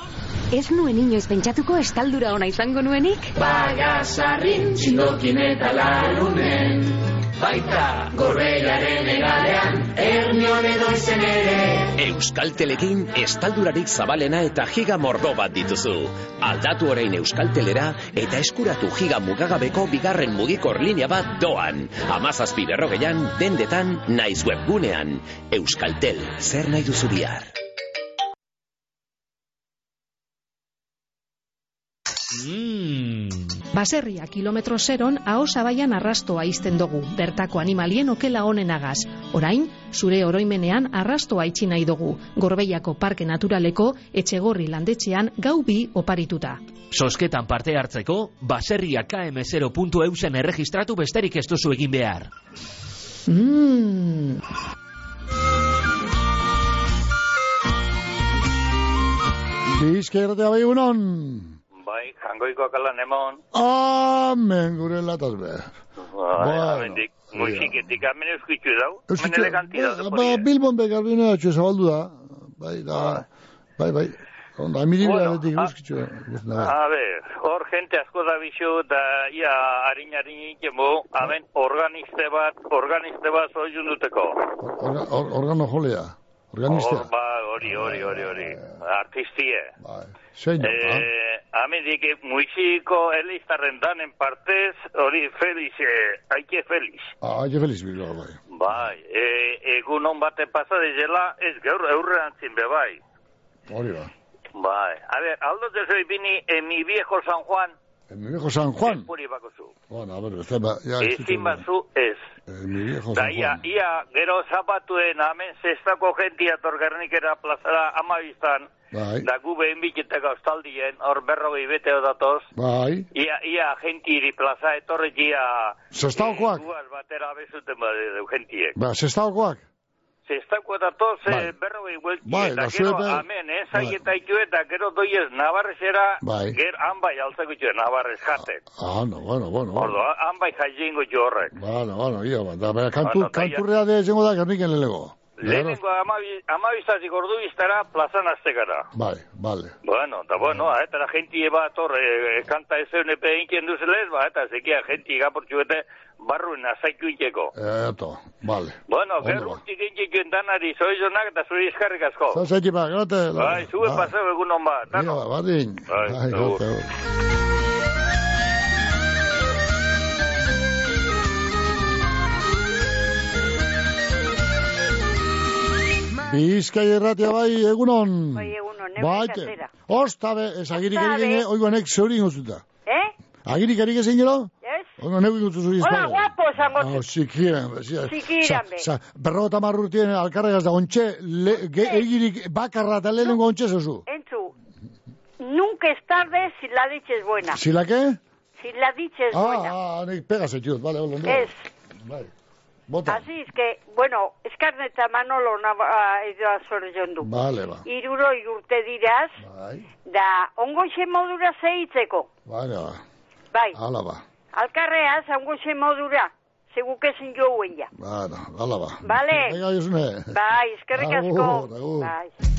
Ez nuen inoiz pentsatuko estaldura ona izango nuenik? Bagasarrin txindokin eta larunen Baita gorbeiaren egalean Ernion edo izen ere Euskaltelekin estaldurarik zabalena eta giga mordo bat dituzu. Aldatu orain Euskaltelera eta eskuratu giga mugagabeko bigarren mugikor linea bat doan. Amazazpi berrogeian, dendetan, naiz webgunean. Euskaltel, zer nahi duzu bihar? Baserria kilometro zeron aho zabaian arrastoa izten dugu, bertako animalien okela honenagaz. Orain, zure oroimenean arrastoa itxi nahi dugu, gorbeiako parke naturaleko etxegorri landetxean gau bi oparituta. Sosketan parte hartzeko, baserria km0.eusen erregistratu besterik ez duzu egin behar. Mmm... Bizka irratea bai egunon. Bai, jangoikoak alan emon. Amen, gure lataz be. Bai, Bueno, amendik, muixiketik, amen euskitzu dau. Euskitzu- Amen eleganti da. Ba, Bilbon begarbina atxo zabaldu da. Bai, da. Bai, bai. Onda, emiribila Bueno, betik a- euskitzu. bai. A ver, hor jente asko da bizu, da ia harin harin ikemo, amen organiste bat, organiste bat zoizun duteko. Orga- or- Organo jolea. Organista. Hor, ba, hori, hori, hori, hori. Artistie. Zein da, ba? Eh, amendik, muixiko eliztarren danen partez, hori Felix, eh, aike Felix. Ah, aile feliz bilbao, bai. Bai, e, egun hon bate pasa dezela, ez gaur eurrean zinbe bai. Hori ba. Bai, a ver, aldo te soy vini en mi viejo San Juan, mi viejo San Juan. Bueno, a ver, ez ba, ya, Ezin bazu ez. En mi viejo Da San ia, Juan. ia, gero zapatuen amen zestako jentia torgernikera plazara amabiztan, Bai, da gu behin biketeka ostaldien, hor berrogei beteo datoz, bai. ia, ia gentiri plaza etorrekia Zestaokoak. guaz batera bezuten bade deu gentiek. Ba, zestaokoak. Zestako datoz, Bai. eh, berrogei Bai, eta da gero, zuete- amen, eh, zaieta itu eta gero doiez nabarrezera, Bai. ger hanbai altzeko itxue nabarrez jatek. Ah, no, bueno, bueno. Ordo, hanbai jaingo itxu horrek. Bueno, bueno, ia, ba, da, bera, kantu, Bueno, kanturrea de zengo da, gerniken lelego. Lehenengo amabi, amabizazik ordu iztara plazan aztekara. Bai, vale. Bueno, eta bueno, eta la gente bat hor, e, kanta ez eune peinken duzelez, ba, eta zekia gente gaportxuete barruen azaitu inteko. Eto, vale. Bueno, Ondo ger ba. intxekuen danari zoizonak eta zuri eskarrik asko. Zazaiti ba, gate. Bai, zue paseo egun hon bat, Ia, dano. bardin. Bai, Bai, agur. gate, agur. Bizkai erratia bai, egunon. Bai, egunon, Bai, neure kasera. ostabe, ez agirik Ostabe. egin, oigonek zeuri ingozuta. Eh? Agirik erik ezin gero? Ez? Oigo neu ingozu zuri Hola, guapo, zango. Oh, sikiren, be, sia. Sikiren, be. Sa, berro eta marrutien alkarregaz da, ontxe, le, ge, egirik bakarra eta lehenengo ontxe zezu. Entzu, nunca es tarde si la dicha es buena. ¿Si la qué? Si la dicha es buena. Ah, ah, nik pegase txut, vale, hola, ondo. Bota. Así es que, bueno, eskarne eta Manolo naba, edo azore jondu. Vale, ba. Iruro urte diraz, Bai. da ongoxe modura zeitzeko. Vale, ba. Bai, Hala ba. alkarreaz ongoxe modura, segukezen jouen ja. Vale, hala ba. Josune. Bai, eskerrik asko. Bai.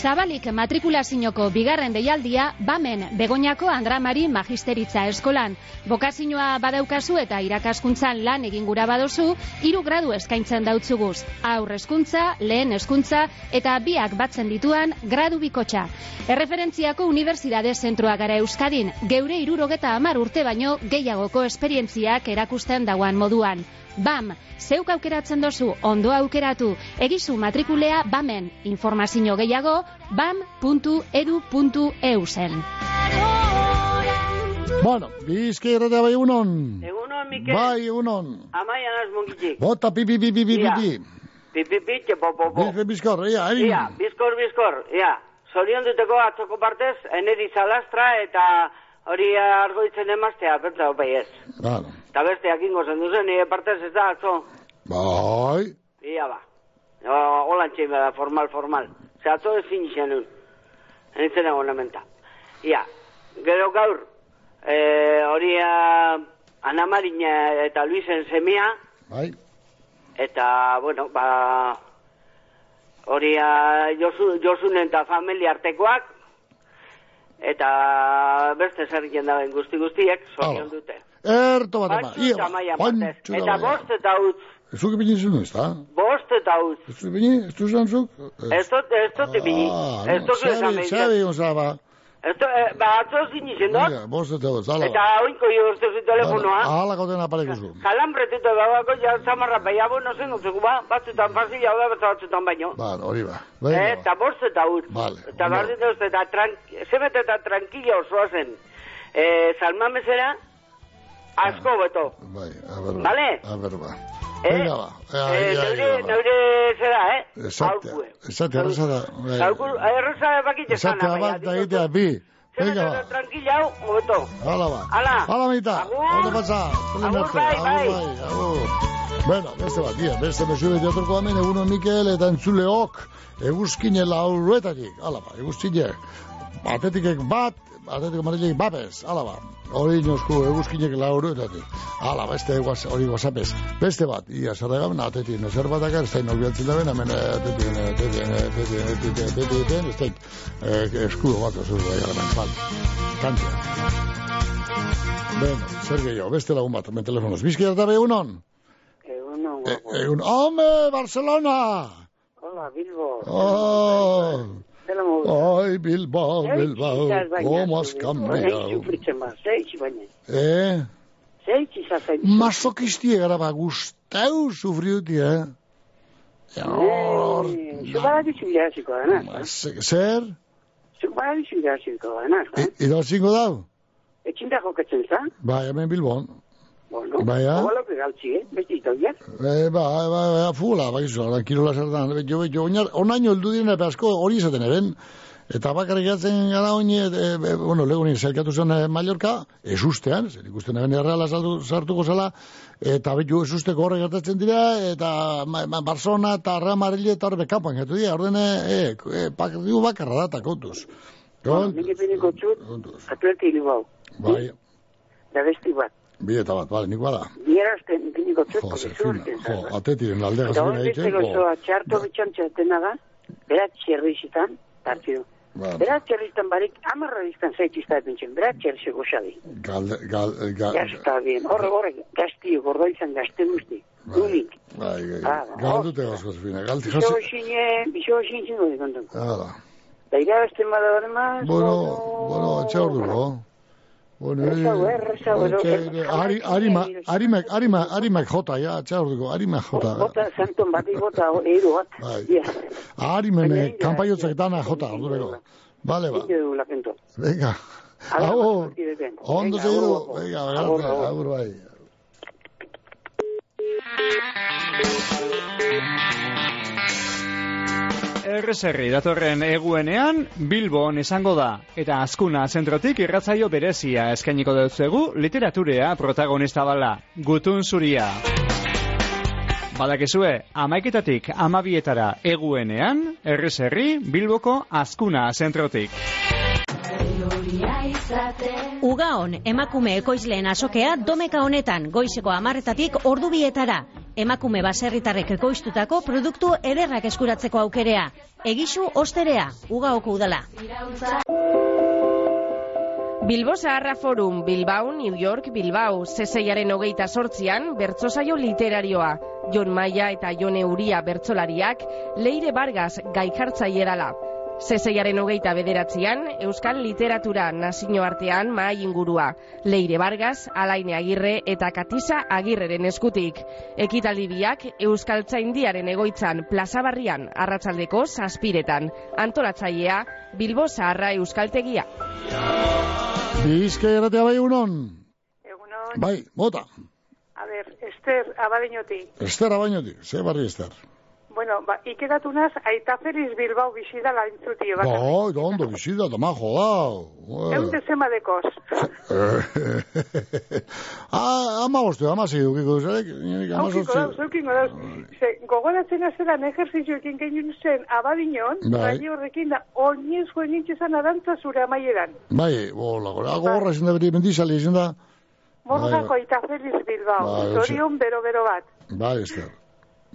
Zabalik matrikulazinoko bigarren deialdia, bamen Begoñako Andramari Magisteritza Eskolan. Bokazinoa badaukazu eta irakaskuntzan lan egin gura badozu, hiru gradu eskaintzen dautzuguz. Aur eskuntza, lehen eskuntza eta biak batzen dituan gradu bikotxa. Erreferentziako Unibertsitate Zentroa gara Euskadin, geure irurogeta amar urte baino gehiagoko esperientziak erakusten dauan moduan. BAM, zeuk aukeratzen dozu, ondo aukeratu, egizu matrikulea BAMen, informazio gehiago, bam.edu.eu zen. Bueno, bizki erratea bai egunon. Egunon, Mikel. Bai, egunon. Amaian az mungitxik. Bota pi pi pi pi pi pi pi. Pi, pi, pi, txe, po, po, po. Bizki bizkor, ia, egin. Ia, bizkor, bizkor, ia. Zorion duteko atzoko partez, eneri zalastra eta hori argoitzen emaztea, betza, bai ez. Claro. Eta beste, akingo zen duzen, nire partez ez da, atzo. Bai. Ia ba. O, holan txein bada, formal, formal. Ze atzo ez fin izan nun. Enitzen egon lamenta. Ia, gero gaur, e, hori ah, Ana Marina eta Luisen semia, Bai. eta, bueno, ba, hori Josu, Josunen eta familia artekoak, eta beste zer daben guzti guztiek, zorion dute. Erto bat ema. Batzu eta maia. Pantxu Eta bost eta utz, Zuk ipini zuen, ez da? bost eta utz. Ez zuk ipini, ez du zuen zuk? Ez dut, ez dut ibili. Ah, Ez dut esan Xabi, behar. Xabi, Ez dut, eh, ba, atzo zin izan dut. Mira, bost eta dut, zala. Eta oinko jo uste zu telefonoa. Ahala gauten apareko zu. Kalambretuta babako ja zamarra baiabo, no zen utzeko ba, batzutan fasi jau da, batzu- batzutan baino. Ba, hori ba. Eh, Venga, Eta bost eta utz. Vale. Eta behar dut uste, eta tran, zebet eta tranquila osoa zen. Eh, salmamezera, asko beto. Bai, a ber, ba. Vale? A ber, ba. Venga, ba. Eh, neure, ai, ba. neure zera, eh? Esate, esate, arraza da. bai. Zauku, erroza bakitxe zana, bat, da egitea, bi. Venga, ba. tranquila hau, hobeto. Hala ba. Hala. Hala mita. Ondo pasa. Agur, bai, bai. Agur. Bueno, beste bat, dia, beste mesure diatorko hemen, egunon Mikel eta entzuleok, eguzkine lauruetatik, hala ba, eguzkine, atetikek bat, atetik marilik babes, hala ba, hori inosko eguzkinek lauruetatik, hala ba, este guaz, hori guazapez, beste bat, ia zara gaben, atetik nezer bat akar, ez da inobiatzen da ben, hemen atetik, atetik, atetik, atetik, atetik, atetik, ez eh, eskudo bat, da, gara, bat, kantia. Bueno, zer gehiago, beste lagun bat, hemen telefonoz, bizki hartabe egunon? Egunon, E, egun, home, Barcelona! Hola, Bilbo. Oh, Zela mogu. ay, Bilbao, Bilbao, has cambiado. Zeitzi fritzen ba, zeitzi baina. Eh, Zeitzi masokistie gara ba, gustau sufriuti, eh? Zubara dizu irasiko dana. Se- Zer? Zubara dizu irasiko dana. Ido zingo dau? Etxinda jokatzen za. Bai, hemen Bilbon. Bueno, Bai, ah? Galtzi, eh? Beste itoiak. Eh, ba, ba, ba, fula, ba, gizu, ara, kirola zertan, jo, jo, oinar, onaino heldu diren epe asko hori izaten eren, eta bakarrik gatzen gara oin, e, e, bueno, legunin zelkatu zen e, Mallorca, ez ustean, zer ikusten eben erreala saldu, sartuko zela, eta betu ez usteko horre gertatzen dira, eta ma, ma, Barcelona eta Real Madrid eta horre bekapan gatu dira, orden, e, e, partidu bakarra da, eta kontuz. Nik ipiniko txut, atleti libau. Bai, Da besti bat. Bi eta bat, bale, nik bada. Bierazten ipiniko txut, Jo, porque zer fina, zurten jo, atetiren aldea Eta beste egiten, jo. gozoa, txarto bitxantxe atena da, berat txerrizitan, partidu. Bueno. Beratxer izan barik, amarra izan zaitizta epentzen, beratxer zego xadi. Galde, gal, gal, Ya está bien, horre, horre, gazti, gordo izan gazte guzti. Unik. bai, gai, galdute gauzko zufina, Bizo jose. xine, bizo xine zingo di kontan. Hala. Da irabazten bada hori maz, Bueno, bueno, etxe hor arima, arimak, arimak, arimak jota, ja, dugu, arimak jota. bota, santon bati bota, eiru bat. Bai. Arimen, kanpaiotzak dana jota, ordureko. Vale, ba. Venga. Agur. Ondo Venga, segidu. agur, agur. Venga, Agur, gracias. Erreserri datorren eguenean Bilbon izango da eta azkuna zentrotik irratzaio berezia eskainiko deutzegu literaturea protagonista bala gutun zuria. Badakizue, amaiketatik amabietara eguenean, erreserri Bilboko azkuna zentrotik. Ugaon, emakume ekoizleen asokea domeka honetan, goizeko amarretatik ordubietara. Emakume baserritarrek ekoiztutako produktu ederrak eskuratzeko aukerea. Egisu osterea, ugaoko udala. Bilbo Zaharra Forum, Bilbao, New York, Bilbao, zeseiaren hogeita sortzian, bertsosaio literarioa. Jon Maia eta Jone Uria bertsolariak, Leire Vargas gaikartzaierala. Zeseiaren hogeita bederatzean, Euskal Literatura nazio artean mahai ingurua. Leire Vargas, Alaine Agirre eta Katisa Agirreren eskutik. Ekitaldi biak Euskal Tzaindiaren egoitzan plazabarrian arratsaldeko zazpiretan. Antolatzailea, Bilbo Zaharra Euskaltegia. Bizke erratea bai egunon. Bai, bota. A ver, Ester, abadiñoti. Ester abainotik, ze barri Ester. Bueno, ba, ikeratu naz, aita Feliz Bilbao bizida la intzuti, baka. Bai, da ondo, bizida, da majo, da. Eun dezema dekos. ah, ama bostu, ama zi dukiko duzarek. Ama Haukiko dauz, haukingo dauz. Ze, gogoratzen azeran ejerzizioekin gehiun zen abadiñon, Bai. bai horrekin da, oinez joen nintzezan adantza zure amaieran. Bai, bola, gora, gogorra izan da beti mendizali izan da. Morgako aita Feliz Bilbao, Bai, zorion bero-bero bat. Bai, Ester. Eta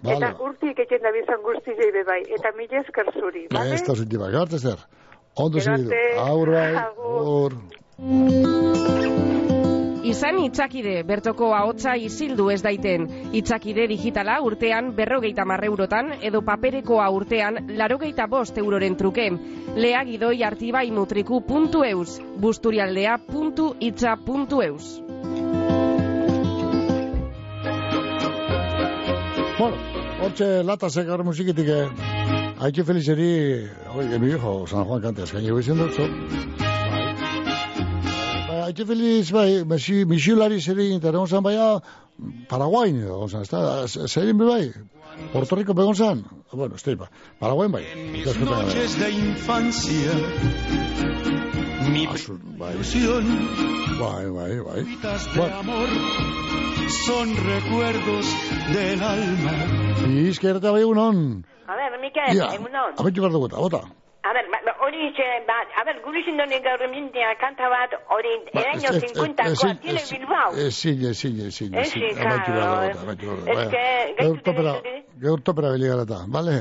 Vale, urtik eken da bizan guzti zeibe bai, eta mila esker zuri, bale? ez da zinti bai, garte Ester. Ondo arte. Agur bai, agur. Izan itzakide, bertoko ahotsa isildu ez daiten. Itzakide digitala urtean berrogeita marreurotan edo paperekoa urtean larogeita bost euroren truke. Lea gidoi artibai mutriku puntu Bueno, hortxe lata sekar musikitik, haike felizeri, oi, mi viejo, San Juan kante, eskaini guizen dut, zo. Bai, haike feliz, bai, misi, misiulari zeri interegon zan, baina, Paraguain, egon zan, ez da, zerin bai, Puerto Rico begon zan, bueno, ez da, Paraguain bai. Mis noches de infancia, mi ilusión, Bai, bai, bai. de amor, son recuerdos del alma. Bizkerta bai egunon. A ver, Mikel, egunon. abentu behar dugu, bota. A ver, ba- ba- ba, a ver, guri zindonek gaur emintea kanta bat, hori, el año 50, tiene Bilbao. Ezin, ezin, ezin, Ezin. Abentu behar dugu, abentu behar que, Gaur topera, biligarata, bale?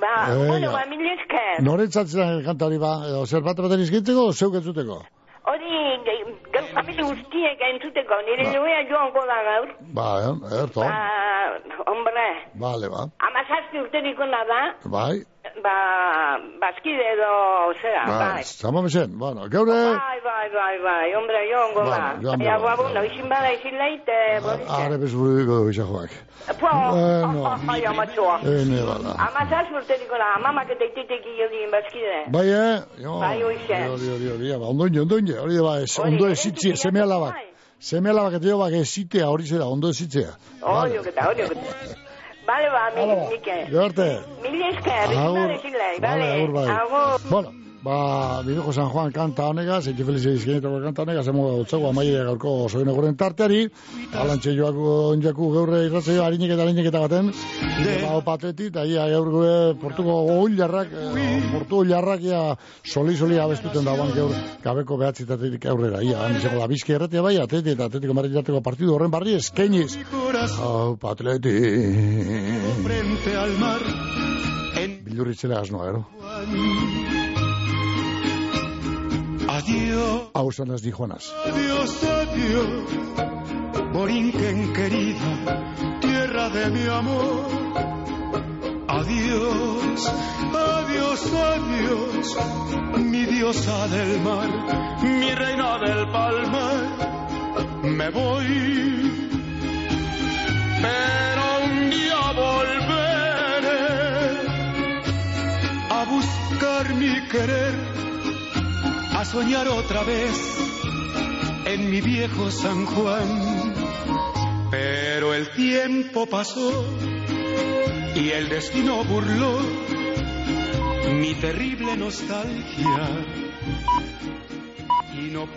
Ba, Venga. bueno, ba, mil esker. Noretzatzen kanta hori ba, edo zer bat baten izkitzeko, zeuk entzuteko? Hori, gaur familia guztiek entzuteko, nire joea joango da gaur. Ba, eh, erto. Ba, hombre, Bale, ba. amazazpi urteriko da, Bai, ba, bazkide edo, zera, ba, bai. zama mesen, bueno, geure, Bai, bai, bai, bai, hombre. Bai, joango Ja, ba, bueno, izin bada, izin leite, are bezburudiko dugu izan Po, Bueno, ai, amatxoa. ene bada. Amazaz urteriko da, amamak eta itetek jodien bazkide. Bai, eh? Jo, Bai, hoxe. Hori, hori, hori, ba, ondo ino, ondo ino, hori ba, ez, ondo ezitzi, seme alabak. Seme alabak eta jo, bak, ezitea, hori zera, ondo ezitzea. Hori oketa, hori oketa. Bale, ba, mi, Mike. Geharte. Mil esker, bada, izin lehi, Vale, bale. agur bai. Agur. Bueno, ba, bidejo San Juan kanta honegaz, eki feliz izkenetako kanta honegaz, emo gautzago amaia gaurko soin eguren tarteari, alantxe joako onjaku geurre irratzaio harinik eta harinik eta baten, ba, opatleti, eta ia gaur gure portuko goguil jarrak, eh, portu jarrak ia soli-soli abestuten dagoan gaur gabeko behatzitatetik aurrera, ia, han izango da bizki erratea bai, atleti eta atletiko marritateko partidu horren barri eskeniz. Hau, patleti. Frente al mar, Bildurritzela gasnoa, gero. Adiós. Hau zanaz di Juanas. Adiós, adiós, Borinquen querida, tierra de mi amor. Adiós, adiós, adiós, mi diosa del mar, mi reina del palmar. Me voy, pero un día volveré a buscar mi querer, soñar otra vez en mi viejo San Juan. Pero el tiempo pasó y el destino burló mi terrible nostalgia y no pude